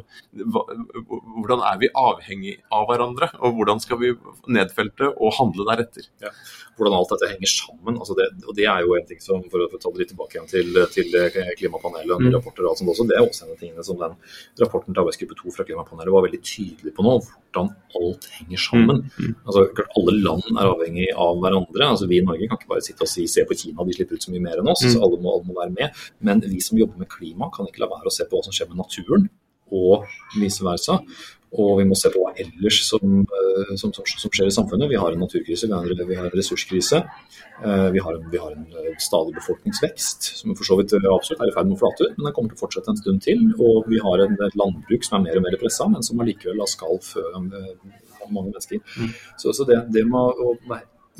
Hvordan er vi avhengig av hverandre, og hvordan skal vi nedfelte og handle deretter?
Ja. Hvordan alt dette henger sammen. Altså det, og det er jo en ting som, For å ta det litt tilbake igjen til, til Klimapanelet og mm. rapporter og sånt også, det er også en av tingene som den rapporten til arbeidsgruppe 2 fra Klimapanelet var veldig tydelig på nå. Hvordan alt henger sammen. Mm. Altså, Altså, alle land er avhengig av hverandre. altså Vi i Norge kan ikke bare sitte og si se på Kina, de slipper ut så mye mer enn oss. Mm. så alle må, alle må være med. Men vi som jobber med klima, kan ikke la være å se på hva som skjer med naturen og vice versa. Og vi må se på hva ellers som, eh, som, som, som skjer i samfunnet. Vi har en naturkrise, vi har, vi har en ressurskrise. Eh, vi har en, vi har en, eh, stadig befolkningsvekst som for så vidt absolutt er i ferd med å flate ut, men den kommer til å fortsette en stund til. Og vi har en, et landbruk som er mer og mer pressa, men som allikevel skal fø mange mennesker. Mm. Så, så, det, det med å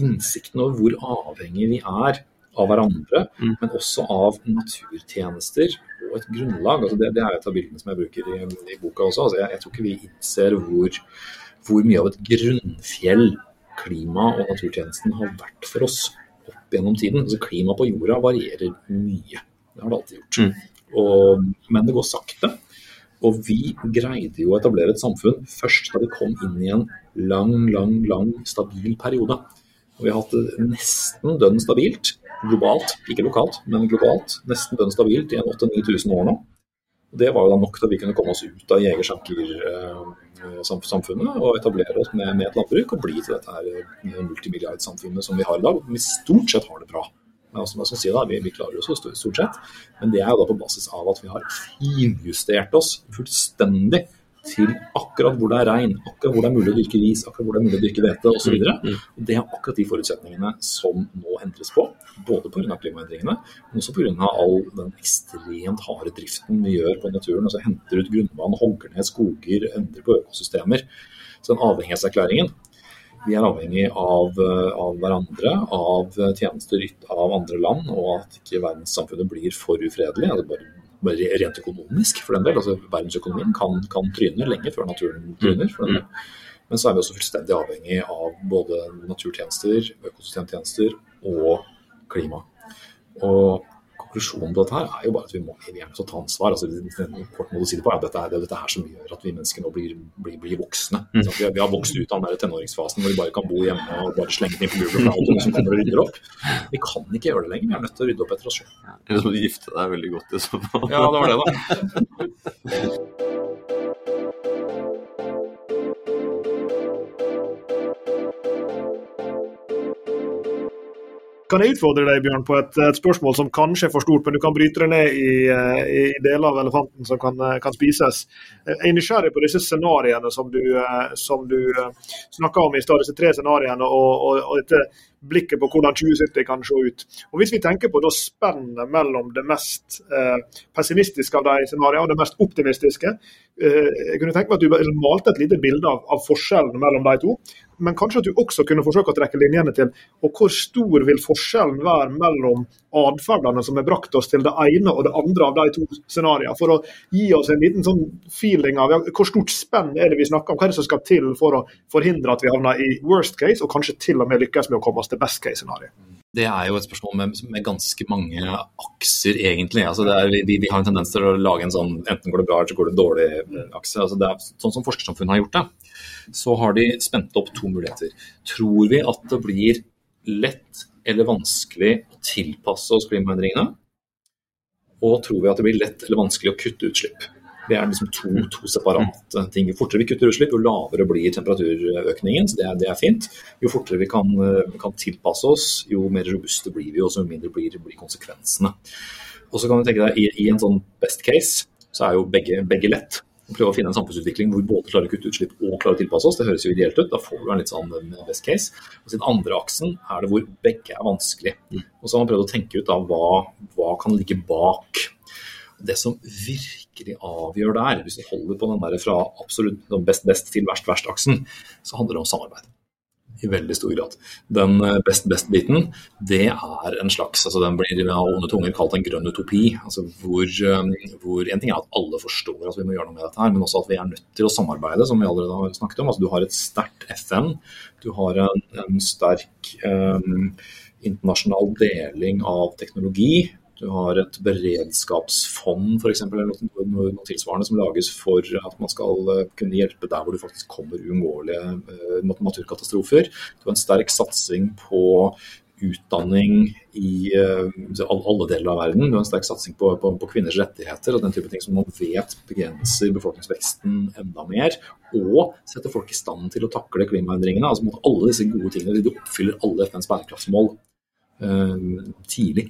innsikten over hvor avhengig vi er av hverandre, mm. men også av naturtjenester og et grunnlag. Altså det, det, er et av bildene som jeg bruker i, i boka også. Altså jeg, jeg, tror ikke vi innser hvor, hvor, mye av et grunnfjell klima- og naturtjenesten har vært for oss opp gjennom tiden. Altså Klimaet på jorda varierer mye. Det har det alltid gjort. Mm. Og, men det går sakte. Og vi greide jo å etablere et samfunn først da vi kom inn i en lang, lang, lang stabil periode. Og vi har hatt det nesten dønn stabilt globalt, ikke lokalt, men globalt, nesten dønn stabilt i 8000-9000 år nå. Det var jo da nok til at vi kunne komme oss ut av jeger-sanker-samfunnet og etablere oss med, med, et landbruk og bli til dette her eh, multimilliardsamfunnet som vi har i dag. Vi stort sett har det bra. Altså, si da, vi, vi, klarer oss stort sett, men det er jo da på basis av at vi har finjustert oss fullstendig til akkurat hvor det er regn, akkurat hvor det er mulig å dyrke ris, akkurat hvor det er mulig å dyrke hvete osv. Mm, mm. Det er akkurat de forutsetningene som nå endres på. Både pga. klimaendringene, men også pga. all den ekstremt harde driften vi gjør på naturen. altså Henter ut grunnvann, hogger ned skoger, endrer på økosystemer. Så den avhengighetserklæringen vi er avhengig av, av, hverandre, av tjenester ytt av andre land, og at ikke verdenssamfunnet blir for ufredelig. Altså bare bare rent økonomisk, for den del. altså Verdensøkonomien kan, kan tryne lenge før naturen tryner. for den del. Men så er vi også fullstendig avhengig av både naturtjenester, økosystemtjenester og klima. Og konklusjonen på dette her er jo bare at vi må er ta ansvar. altså kort måte å si Det på er at dette er det dette her som gjør at vi mennesker nå blir, blir, blir voksne. Mm. Vi, har, vi, har, vokst ut av den der tenåringsfasen hvor vi bare kan bo hjemme og bare slenge ting på Google for alt som kommer og rydder opp. Vi kan ikke gjøre det lenger. Vi er nødt til å rydde opp etter oss selv.
Eller så må du gifte deg veldig godt i så fall.
Ja, det var det, da.
Kan jeg utfordre deg Bjørn, på et, et, spørsmål som kanskje er for stort, men du kan bryte det ned i, eh, i, deler av elefanten som kan, eh, kan, spises. Jeg er nysgjerrig på disse scenarioene som du, eh, som du snakka om i stad. Disse tre scenarioene og, og, og, dette blikket på hvordan 2070 kan se ut. Og Hvis vi tenker på spennet mellom det mest eh, pessimistiske av de scenarioene og det mest optimistiske, eh, jeg kunne tenke meg at du malte et lite bilde av, av forskjellen mellom de to. Men kanskje at du også kunne forsøke å trekke linjene til og hvor stor vil forskjellen være mellom atferdene som har brakt oss til det ene og det andre av de to scenarioene, for å gi oss en liten sånn feeling av ja, hvor stort spenn er det vi snakker om, hva er det som skal til for å forhindre at vi havner i worst case, og kanskje til og med lykkes med å komme oss til best case-scenario.
Det er jo et spørsmål med, med ganske mange akser, egentlig. Altså er, vi, vi, har en tendens til å lage en sånn enten går det bra eller så går det dårlig akse. Altså det er sånn som forskersamfunnet har gjort det så har de spent opp to muligheter. Tror vi at det blir lett eller vanskelig å tilpasse oss klimaendringene? Og tror vi at det blir lett eller vanskelig å kutte utslipp? Det er liksom to, to separate ting. Jo fortere vi kutter utslipp, jo lavere blir temperaturøkningen. så Det er, det er fint. Jo fortere vi kan, kan, tilpasse oss, jo mer robuste blir vi, og så mindre blir, blir konsekvensene. Og så kan du tenke deg, i, i en sånn best case så er jo begge, begge lett prøve å finne en samfunnsutvikling hvor vi både klarer å kutte utslipp og klarer å tilpasse oss. Det høres jo ideelt ut. Da får du en litt sånn best case. Og så den andre aksen er det hvor begge er vanskelig. Mm. Og så har man prøvd å tenke ut da hva, hva kan ligge bak. Det som virkelig avgjør der, hvis du holder på den der fra absolutt best-best til verst-verst-aksen, så handler det om samarbeid i veldig stor grad. Den eh, best-best-biten, det er en slags altså Den blir av onde tunger kalt en grønn utopi. altså hvor, eh, hvor, En ting er at alle forstår at vi må gjøre noe med dette, her, men også at vi er nødt til å samarbeide, som vi allerede har snakket om. altså Du har et sterkt FN, du har en, en sterk um, internasjonal deling av teknologi. Du har et beredskapsfond f.eks. eller noe, noe, tilsvarende som lages for at man skal eh, kunne hjelpe der hvor du faktisk kommer uunngåelige uh, naturkatastrofer. Du har en sterk satsing på utdanning i uh, alle deler av verden. Du har en sterk satsing på, på, på, kvinners rettigheter og den type ting som man vet begrenser befolkningsveksten enda mer. Og setter folk i stand til å takle klimaendringene. altså mot Alle disse gode tingene de oppfyller alle FNs bærekraftsmål uh, tidlig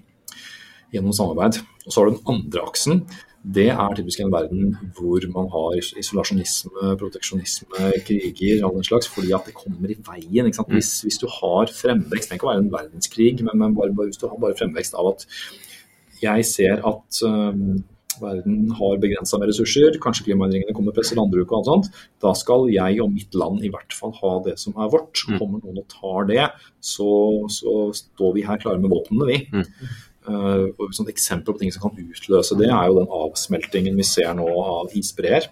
gjennom samarbeid. Og så har du den andre aksen. Det er typisk en verden hvor man har isolasjonisme, proteksjonisme, kriger all den slags, fordi at det kommer i veien. Hvis, hvis, du har fremvekst, det kan ikke være en verdenskrig, men, men bare, bare, hvis du har bare fremvekst av at jeg ser at um, verden har begrensa med ressurser, kanskje klimaendringene kommer presser landbruk og alt sånt, da skal jeg og mitt land i hvert fall ha det som er vårt. Mm. Kommer noen og tar det, så, så står vi her klare med våpnene, vi. Og et eksempel på ting som kan utløse det, er jo den avsmeltingen vi ser nå av isbreer.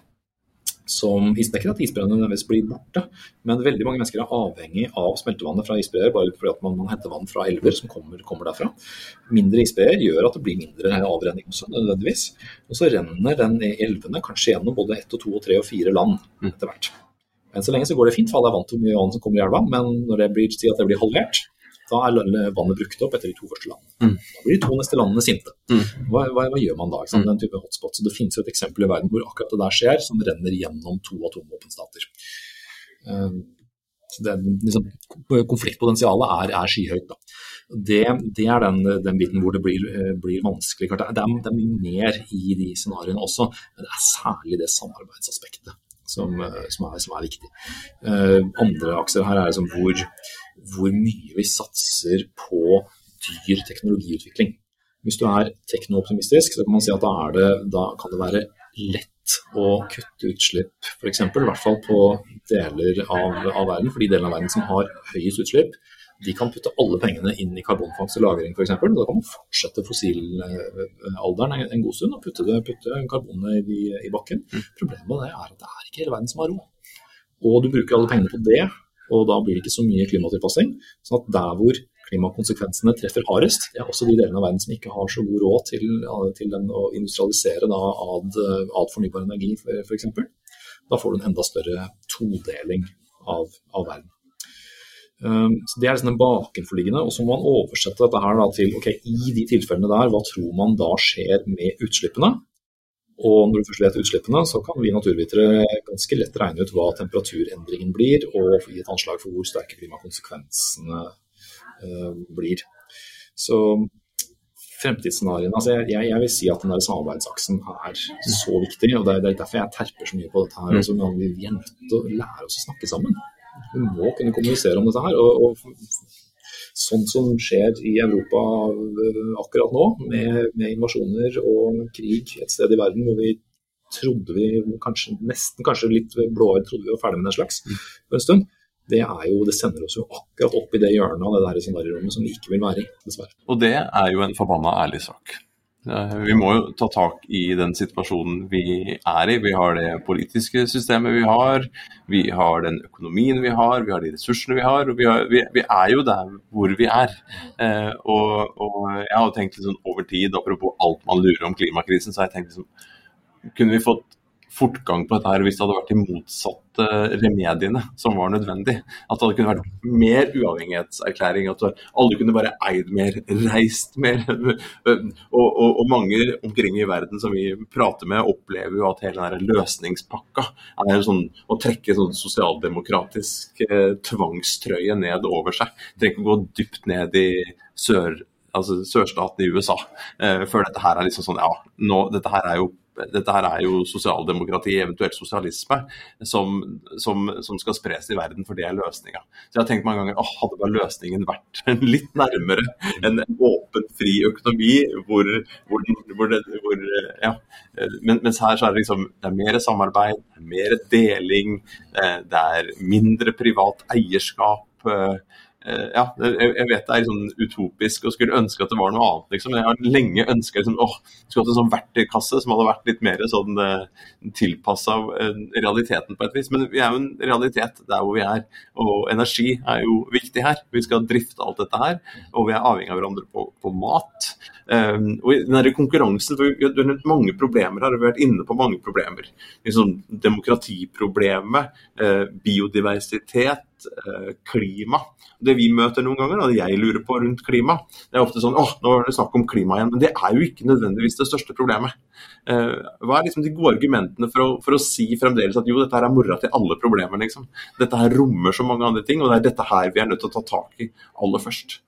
Som, ikke at isbreene nødvendigvis blir borte, men veldig mange mennesker er avhengig av smeltevannet fra isbreer bare fordi man, man henter vann fra elver som kommer, kommer derfra. Mindre isbreer gjør at det blir mindre avrenning også, nødvendigvis. Og så renner den elvene kanskje gjennom både ett og to og tre og fire land mm. etter hvert. Men så lenge så går det fint, for alle er vant til hvor mye vann som kommer i elva. Men når det blir, si at det blir halvert, da er vannet brukt opp etter de to første landene. Mm. Da blir de to neste landene sinte. Mm. Hva, hva, hva, gjør man da? Sant? Den type hotspot. Så Det finnes jo et eksempel i verden hvor akkurat det der skjer, som renner gjennom to atomvåpenstater. Um, det, liksom, konfliktpotensialet er, er skyhøyt. Da. Det, det er den, den, biten hvor det blir, blir vanskelig. Det er, det er, mye mer i de scenarioene også, men det er særlig det samarbeidsaspektet som, som, er, som er, viktig. Uh, andre akser her er liksom hvor, hvor mye vi satser på dyr teknologiutvikling. Hvis du er teknooptimistisk, så kan man si at da, det, da kan det være lett å kutte utslipp, f.eks. I hvert fall på deler av, av, verden. For de delene av verden som har høyest utslipp, de kan putte alle pengene inn i karbonfangst og -lagring f.eks. Da kan man fortsette fossilalderen en god stund og putte, det, putte karbonet i, i, bakken. Mm. Problemet med det er at det er ikke hele verden som har ro. Og du bruker alle pengene på det, og da blir det ikke så mye klimatilpassing. sånn at der hvor klimakonsekvensene treffer hardest, det er også de delene av verden som ikke har så god råd til, til den, å industrialisere da, ad, ad, fornybar energi f.eks. Da får du en enda større todeling av, av verden. Um, så Det er liksom den bakenforliggende. og Så må man oversette dette her da, til ok, i de tilfellene der, hva tror man da skjer med utslippene? Og når du først vet utslippene, så kan vi naturvitere ganske lett regne ut hva temperaturendringen blir, og gi et anslag for hvor sterke klimakonsekvensene uh, blir. Så fremtidsscenarioene altså jeg, jeg, vil si at den der samarbeidsaksen er så viktig. og Det er derfor jeg terper så mye på dette. her. Altså, vi er nødt til å lære oss å snakke sammen. Vi må kunne kommunisere om dette her. og, og sånn som skjer i Europa eh, akkurat nå, med, med, invasjoner og krig et sted i verden hvor vi trodde vi kanskje nesten kanskje litt blåøyd trodde vi var ferdig med den slags mm. for en stund. Det, jo, det, sender oss jo akkurat opp i det hjørnet av det der scenariorommet som vi ikke vil være i, dessverre.
Og det er jo en forbanna ærlig sak. Vi må jo ta tak i den situasjonen vi er i. Vi har det politiske systemet vi har, vi har den økonomien vi har, vi har de ressursene vi har. og Vi, har, vi, vi er jo der hvor vi er. Eh, og, og, jeg har tenkt liksom over tid, apropos alt man lurer om klimakrisen, så har jeg tenkt liksom Kunne vi fått fortgang på dette her hvis det hadde vært de motsatte remediene som var nødvendig. At det hadde kunne vært mer uavhengighetserklæring, at alle kunne bare eid mer, reist mer. Og, og, og, mange omkring i verden som vi prater med, opplever jo at hele den løsningspakka er sånn å trekke sånn sosialdemokratisk eh, tvangstrøye ned over seg. Trenger ikke å gå dypt ned i sør altså sørstaten i USA. Eh, før dette her er liksom sånn Ja, nå, dette her er jo dette her er jo sosialdemokrati, eventuelt sosialisme, som, som, som skal spres i verden, for det er løsninga. Så jeg har tenkt mange ganger åh, hadde bare løsningen vært litt nærmere en åpen, fri økonomi, hvor, hvor, hvor, hvor ja. Men, mens her så er det liksom det er mer samarbeid, mer deling, eh, det er mindre privat eierskap. Eh, Eh, ja, jeg vet det er liksom utopisk og skulle ønske at det var noe annet. Liksom. Jeg har lenge ønska liksom, åh, skulle hatt en sånn verktøykasse som hadde vært litt mer sånn eh, tilpassa uh, realiteten på et vis. Men vi er jo en realitet der hvor vi er. Og energi er jo viktig her. Vi skal drifte alt dette her. Og vi er avhengig av hverandre på, på mat. Um, og i den konkurransen, for Vi har mange problemer her, og vi har vært inne på mange problemer. Liksom, demokratiproblemet, eh, biodiversitet Eh, klima. Det vi møter noen ganger, og det jeg lurer på rundt klima, det er ofte sånn åh, nå er det snakk om klima igjen. Men det er jo ikke nødvendigvis det største problemet. Eh, hva er liksom de gode argumentene for å, for å si fremdeles at jo, dette her er mora til alle problemer, liksom. Dette her rommer så mange andre ting, og det er dette her vi er nødt til å ta tak i aller først.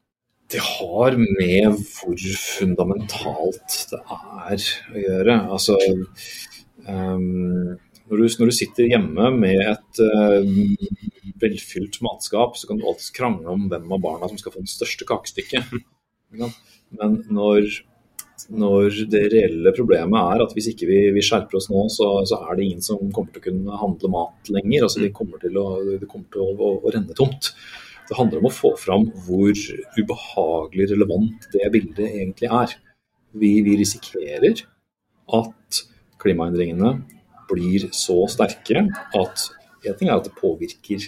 Det har med hvor fundamentalt det er å gjøre. Altså um, når, du, når du, sitter hjemme med et uh, velfylt matskap, så kan du alltid krangle om hvem av barna som skal få det største kakestykket. Men når, når, det reelle problemet er at hvis ikke vi, vi skjerper oss nå, så, så, er det ingen som kommer til å kunne handle mat lenger. altså Det kommer til å, det kommer til å, å, å renne tomt. Det handler om å få fram hvor ubehagelig relevant det bildet egentlig er. Vi, vi risikerer at klimaendringene blir så sterke at en ting er at det påvirker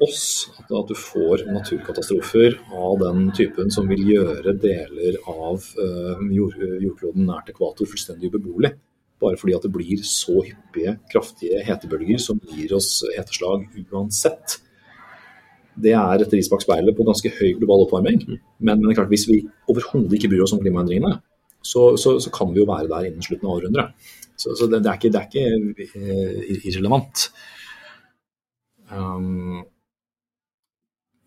oss at, at, du får naturkatastrofer av den typen som vil gjøre deler av uh, jord, jordkloden nært ekvator fullstendig ubeboelig. Bare fordi at det blir så hyppige, kraftige hetebølger som gir oss heteslag uansett. Det er et ris bak speilet på ganske høy global oppvarming. Men, men klart, hvis vi overhodet ikke bryr oss om klimaendringene, så, så, så, kan vi jo være der innen slutten av århundret. Så, så det, det, er ikke, det, er ikke, uh, irrelevant. Um,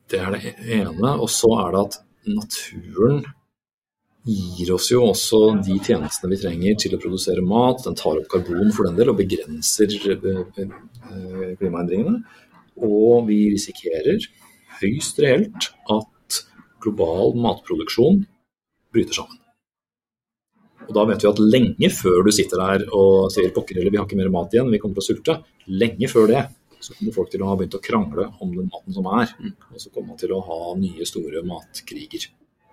det er det ene. Og så er det at naturen gir oss jo også de tjenestene vi trenger til å produsere mat. Den tar opp karbon for den del og begrenser eh, eh, klimaendringene. Og vi risikerer høyst reelt at global matproduksjon bryter sammen. Og da vet vi at lenge før du sitter der og sier pokker eller vi har ikke mer mat igjen, vi kommer til å sulte, lenge før det så kommer folk til å ha begynt å krangle om den maten som er. Mm. Og så kommer man til å ha nye, store matkriger.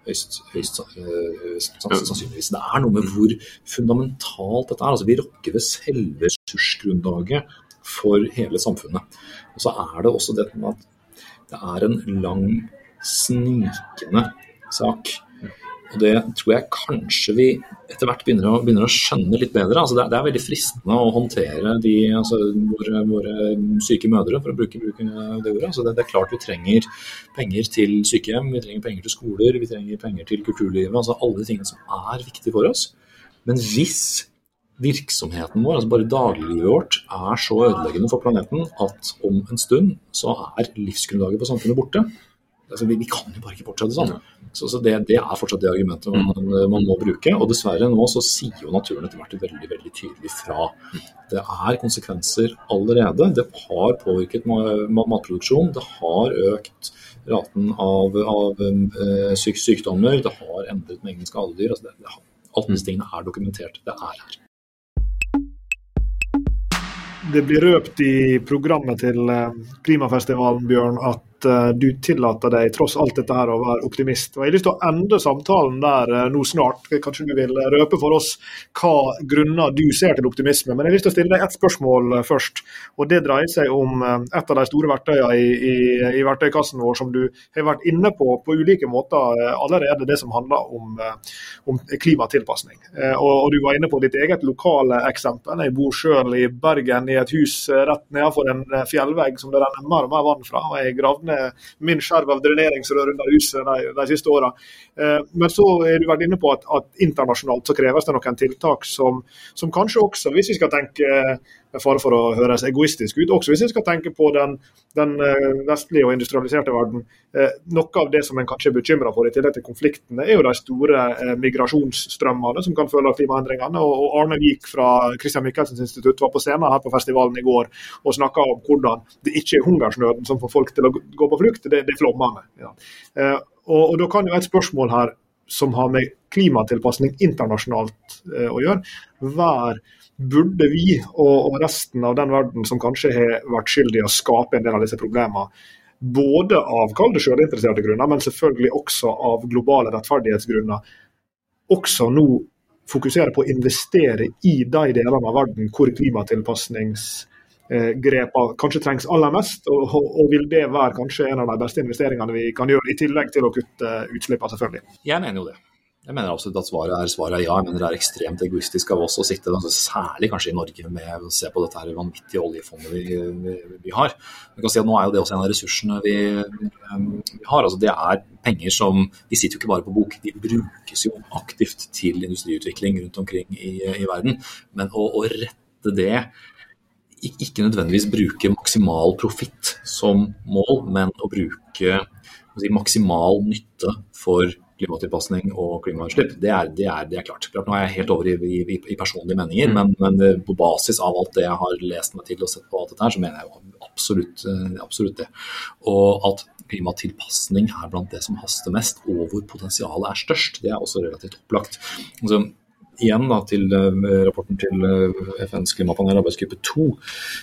Høyst, høyst øh, sannsynligvis. Det er noe med hvor fundamentalt dette er. Altså, vi rokker ved selve ressursgrunnlaget for hele samfunnet. Og så er det også det med at det er en lang, snikende sak og Det tror jeg kanskje vi etter hvert begynner å, begynner å skjønne litt bedre. Altså det, det, er veldig fristende å håndtere de, altså våre, våre, syke mødre, for å bruke, bruke det ordet. Altså det, det, er klart vi trenger penger til sykehjem, vi trenger penger til skoler, vi trenger penger til kulturlivet. altså Alle de tingene som er viktige for oss. Men hvis virksomheten vår, altså bare dagliglivet vårt, er så ødeleggende for planeten at om en stund så er livsgrunnlaget for samfunnet borte, altså, vi, vi, kan jo bare ikke fortsette sånn. Så, så det, det, er fortsatt det argumentet man, man, må bruke. Og dessverre nå så sier jo naturen etter hvert veldig veldig tydelig fra. Det er konsekvenser allerede. Det har påvirket matproduksjon. Det har økt raten av, av uh, syk sykdommer. Det har endret mengden skadedyr. Altså det, det, alt disse tingene er dokumentert. Det er her.
Det blir røpt i programmet til eh, Klimafestivalen Bjørn, at uh, du tillater deg tross alt dette her å være optimist. Og Jeg har lyst til å ende samtalen der uh, nå snart. Kanskje du vil røpe for oss hva grunner du ser til optimisme. Men jeg har lyst til å stille deg ett spørsmål først. og Det dreier seg om et av de store verktøyene i, i, i, verktøykassen vår som du har vært inne på på ulike måter allerede, det som handler om, om klimatilpasning. Og, og, Du var inne på ditt eget lokale eksempel. Jeg bor selv i Bergen i et hus rett nedenfor en fjellvegg som det renner mer og mer vann fra. og jeg gravde ned min skjerv av dreneringsrør under huset de, de siste åra. Eh, men så er du vært inne på at, at, internasjonalt så kreves det noen tiltak som, som, kanskje også, hvis vi skal tenke fare for å høres egoistisk ut, også hvis jeg skal tenke på den, den vestlige og industrialiserte verden. Noe av det som en kanskje er bekymra for i tillegg til konfliktene, er jo de store migrasjonsstrømmene som kan følge av klimaendringene. Og Arne Vik fra Christian Michelsens institutt var på scenen her på festivalen i går og snakka om hvordan det ikke er hungersnøden som får folk til å gå på flukt, det, det er flommene. Ja. Og, og, Da kan jo et spørsmål her som har med klimatilpasning internasjonalt eh, å gjøre, være burde vi og, resten av den verden som kanskje har vært skyldig i å skape en del av disse problemene, både av kalde sjølinteresserte grunner, men selvfølgelig også av globale rettferdighetsgrunner, også nå fokusere på å investere i de delene av verden hvor klimatilpasningsgrepene Eh, kanskje trengs aller mest, og, og, vil det være kanskje en av de beste investeringene vi kan gjøre, i tillegg til å kutte utslippene, selvfølgelig?
Jeg mener jo det. Jeg mener absolutt at svaret er, svaret er ja. Jeg mener det er ekstremt egoistisk av oss å sitte, særlig kanskje i Norge, med å se på dette her vanvittige oljefondet vi, vi, vi har. Vi kan si at Nå er jo det også en av ressursene vi, vi har. altså Det er penger som De sitter jo ikke bare på bok, de brukes jo aktivt til industriutvikling rundt omkring i, i verden. Men å, å rette det ikke nødvendigvis bruke maksimal profitt som mål, men å bruke si, maksimal nytte for klimatilpasning og klimautslipp. Det er, det, er, det er, klart. klart. Nå er jeg helt over i, i, i personlige meninger, mm. men, men, eh, på basis av alt det jeg har lest meg til og sett på alt dette her, så mener jeg jo absolutt, eh, absolutt det. Og at klimatilpasning er blant det som haster mest, og hvor potensialet er størst, det er også relativt opplagt. Altså, igjen da, til uh, rapporten til uh, FNs klimapanel arbeidsgruppe 2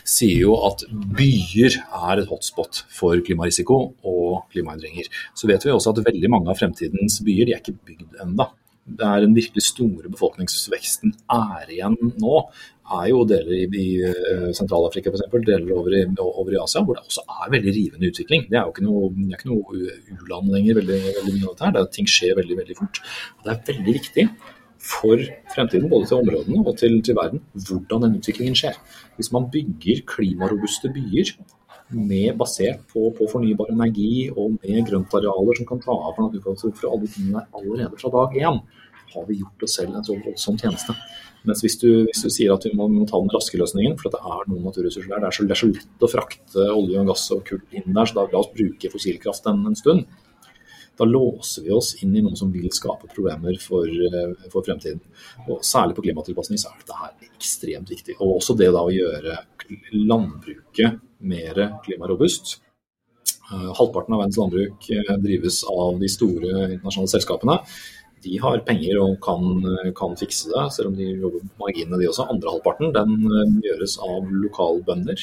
sier jo at byer er et hotspot for klimarisiko og klimaendringer. Så vet vi også at veldig mange av fremtidens byer de er ikke bygd ennå. Det er den virkelig store befolkningsveksten er igjen nå, er jo deler i, i uh, Sentral-Afrika f.eks., deler over i, over i, Asia, hvor det også er veldig rivende utvikling. Det er jo ikke noe, det noe u-land lenger, veldig, veldig mye av dette her. Ting skjer veldig veldig fort. Og Det er veldig viktig for fremtiden, både til områdene og til, til, verden, hvordan den utviklingen skjer. Hvis man bygger klimarobuste byer med, basert på, på, fornybar energi og med grøntarealer som kan ta av for naturkatastrofer og alle tingene allerede fra dag én, har vi gjort oss selv en så voldsom tjeneste. Mens hvis du, hvis du, sier at vi må, må, ta den raske løsningen, for det er noen naturressurser der, det er, så, det er så lett å frakte olje og gass og kull inn der, så da la oss bruke fossilkraft en, en stund da låser vi oss inn i noe som vil skape problemer for, eh, for fremtiden. Og Særlig på klimatilpasning så er dette her ekstremt viktig. Og også det da å gjøre landbruket mer klimarobust. Uh, halvparten av verdens landbruk uh, drives av de store internasjonale selskapene. De har penger og kan, kan fikse det, selv om de jobber på marginene de også. Andre halvparten den gjøres av lokalbønder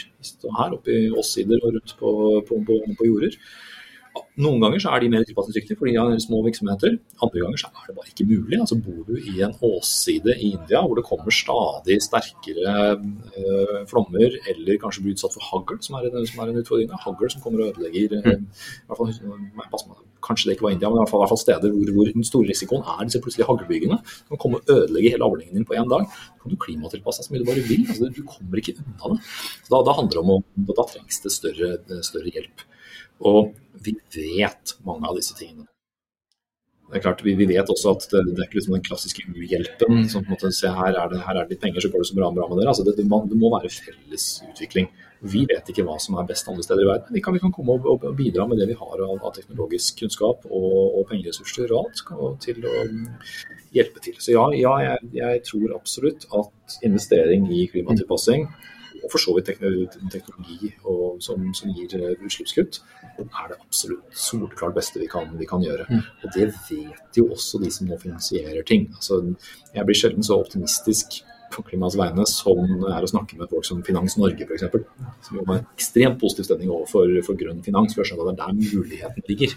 her oppe i Åssider og rundt på, på, på, på jorder. Noen ganger så er de mer tilpasningsdyktige fordi de har små virksomheter. Andre ganger så er det bare ikke mulig. Altså Bor du i en åsside i India hvor det kommer stadig sterkere øh, flommer, eller kanskje blir utsatt for hagl, som er, en, som er en utfordring. Hagl som kommer og ødelegger mm. i hvert fall, Kanskje det ikke var India, men i hvert fall, i hvert fall steder hvor, hvor, den store risikoen er disse plutselige haglbygene. Som kommer og ødelegger hele avlingen din på én dag. Så kan du klimatilpasse deg så mye du bare vil. Altså, du kommer ikke unna det. Da, da, handler det om å, da trengs det større, større hjelp. Og vi vet mange av disse tingene. Det er klart, Vi, vi vet også at det, det, er ikke liksom den klassiske uhjelpen. som på en måte, se her er det, her er det litt penger, så går det så bra, bra med dere. Altså det, det, må, det, må, være felles utvikling. Vi vet ikke hva som er best andre steder i verden. Vi kan, vi kan komme og, og, bidra med det vi har av, av teknologisk kunnskap og, og pengeressurser og alt, til å hjelpe til. Så ja, ja jeg, jeg, tror absolutt at investering i klimatilpassing og for så vidt teknologi og, som, som, gir eh, utslippskutt, er det absolutt solklart beste vi kan, vi kan gjøre. Mm. Og det vet jo også de som nå finansierer ting. Altså, jeg blir sjelden så optimistisk på klimaets vegne som er å snakke med folk som Finans Norge f.eks. Som jo har ekstremt positiv stemning overfor for grønn finans, for jeg skjønner at det er der muligheten ligger.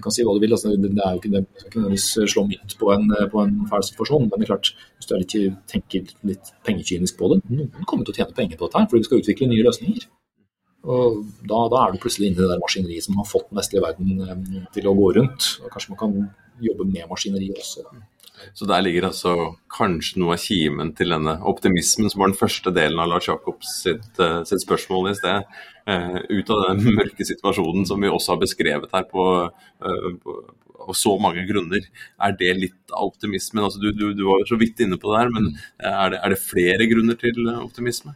Du kan si hva du vil, altså, det, er jo ikke, det ikke nødvendigvis slå mynt på en, på en fæl situasjon, men det er klart, hvis du litt, tenker litt pengekynisk på det, noen kommer til å tjene penger på dette her, fordi vi skal utvikle nye løsninger. Og da, da, er du plutselig inne i det der maskineriet som har fått den vestlige verden eh, til å gå rundt. og Kanskje man kan jobbe med maskineriet også.
Så der ligger altså kanskje noe av kimen til denne optimismen som var den første delen av Lars Jacobs sitt, uh, sitt spørsmål i sted. Uh, ut av den mørke situasjonen som vi også har beskrevet her på, uh, på på så mange grunner. Er det litt av optimismen? Altså, du, du, du, var så vidt inne på det her, men er det, er det flere grunner til optimisme?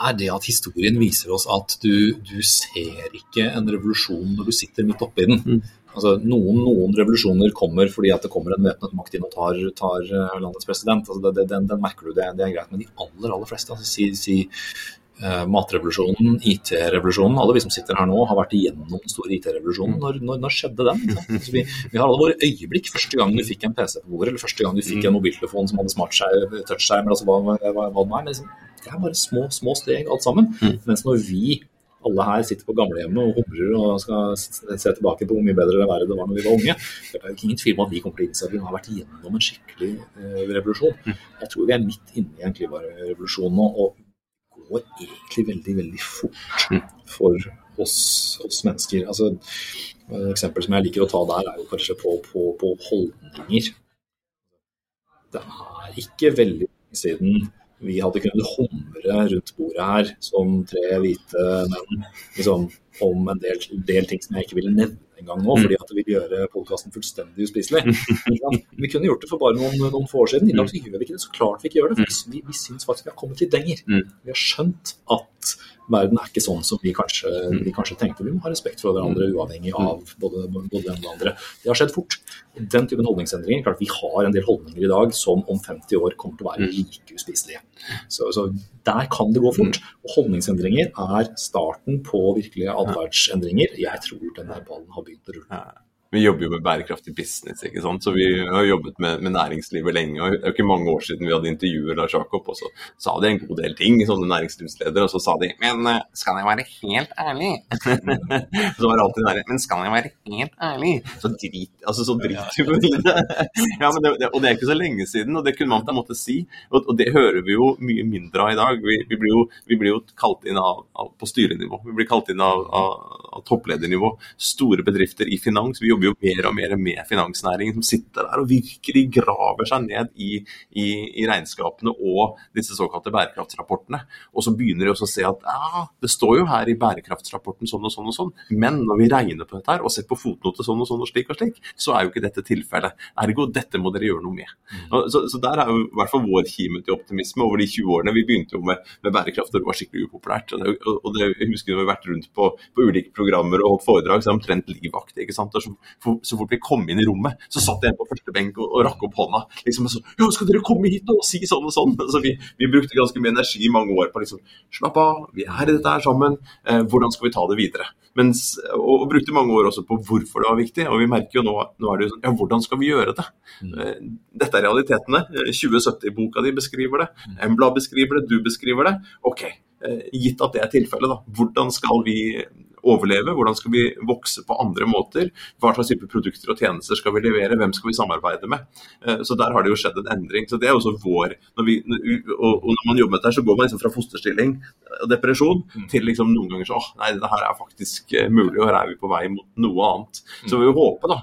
er det at historien viser oss at du, du ser ikke en revolusjon når du sitter midt oppi den. Mm. Altså, noen, noen, revolusjoner kommer fordi at det kommer en væpnet makt inn og tar, tar eh, landets president. Altså, det, det, den, den, merker du, det, det, er greit. Men de aller aller fleste, altså, si, si uh, matrevolusjonen, IT-revolusjonen Alle vi som sitter her nå, har vært igjennom den store IT-revolusjonen. Når, når, når, skjedde den? Altså, vi, vi, har alle våre øyeblikk. Første gang du fikk en PC på bordet, eller første gang du fikk en mobiltelefon som hadde touchskjerm, altså hva, hva, hva, det er. Liksom, det er bare små, små steg alt sammen. Mm. Mens når vi alle her sitter på gamlehjemmet og humrer og skal se tilbake på hvor mye bedre det var da vi var unge. Det er ingen tvil om at vi kommer til å innse at vi har vært gjennom en skikkelig eh, revolusjon. Mm. Jeg tror vi er midt inne i en klimarevolusjon nå, og går egentlig veldig, veldig fort mm. for oss, oss mennesker. Altså, et eksempel som jeg liker å ta der, er jo kanskje på, på, på holdninger. Det er ikke veldig siden vi hadde kunnet humre rundt bordet her som tre hvite menn liksom, om en del, del, ting som jeg ikke ville nevne engang nå, mm. fordi at det vil gjøre podkasten fullstendig uspiselig. vi kunne gjort det for bare noen, noen få år siden. I dag så gjør vi ikke det. Så klart vi ikke gjør det. for Vi, vi syns faktisk vi har kommet litt lenger. Mm. Vi har skjønt at verden er ikke sånn som vi kanskje, mm. vi kanskje tenkte. Vi må ha respekt for hverandre mm. uavhengig av mm. både, både den og den andre. Det har skjedd fort. Den typen holdningsendringer klart Vi har en del holdninger i dag som om 50 år kommer til å være like uspiselige. Så, så der kan det gå fort. Og holdningsendringer er starten på virkelige atferdsendringer. Jeg tror denne ballen har begynt å rulle
vi jobber jo med bærekraftig business, ikke sant? så vi har jobbet med, med næringslivet lenge. og Det er jo ikke mange år siden vi hadde intervjuet Lars Jakob, og så sa de en god del ting, sånne næringslivsledere, og så sa de Men eh, skal jeg være helt ærlig? så var det alltid nære Men skal jeg være helt ærlig? Så drit altså så drit vi i det. ja, men det. Og det er ikke så lenge siden, og det kunne man på en måte si. Og, og det hører vi jo mye mindre av i dag. Vi, vi, blir, jo, vi blir, jo, kalt inn av, av, på styrenivå. Vi blir kalt inn av, av, av toppledernivå. Store bedrifter i finans. Vi jobber jo mer og mer med finansnæringen, som sitter der og virkelig graver seg ned i, i, i regnskapene og disse såkalte bærekraftsrapportene. Og så begynner de også å se at ja, det står jo her i bærekraftsrapporten sånn og sånn og sånn, men når vi regner på dette her og ser på fotnote sånn og sånn og slik og slik, så er jo ikke dette tilfellet. Ergo, dette må dere gjøre noe med. Mm. Så, så, der er jo i hvert fall vår kime til optimisme over de 20 årene. Vi begynte jo med, med bærekraft og det var skikkelig upopulært. Og det, og det, jeg husker vi har vært rundt på, på ulike programmer og holdt foredrag, så er det omtrent livaktig. ikke sant? Og så så fort vi kom inn i rommet, så satt jeg på første benk og, og rakk opp hånda. liksom så, ja, 'Skal dere komme hit og si sånn og sånn?' Så vi, vi brukte ganske mye energi i mange år på liksom Slapp av, vi er i dette her sammen. Eh, hvordan skal vi ta det videre? Mens, og, og, brukte mange år også på hvorfor det var viktig. Og vi merker jo nå, nå er det jo sånn Ja, hvordan skal vi gjøre det? Mm. Eh, dette er realitetene. 2070-boka eh, di beskriver det. Mm. Embla beskriver det, du beskriver det. Ok, eh, gitt at det er tilfellet, da. Hvordan skal vi overleve? Hvordan skal vi vokse på andre måter? Hva slags type produkter og tjenester skal vi levere? Hvem skal vi samarbeide med? Eh, så der har det jo skjedd en endring. Så det er også vår når vi, og, når man jobber med dette, så går man liksom fra fosterstilling og depresjon mm. til liksom noen ganger så åh, nei, det her er faktisk eh, mulig, og her er vi på vei mot noe annet. Så vi vil håpe da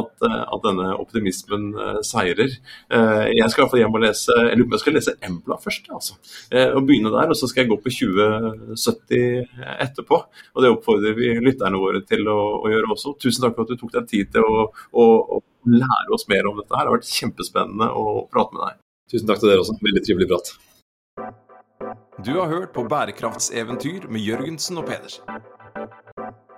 at, eh, at, denne optimismen seirer. Jeg skal iallfall hjem og lese eller jeg skal lese Embla først, altså. og begynne der. Og så skal jeg gå på 2070 etterpå. og det oppfordrer oppfordrer vi lytterne våre til å, å, gjøre også. Tusen takk for at du tok deg tid til å, å, å, lære oss mer om dette. her. Det har vært kjempespennende å prate med deg.
Tusen takk til dere også. Veldig trivelig prat.
Du har hørt på Bærekraftseventyr med Jørgensen og Pedersen.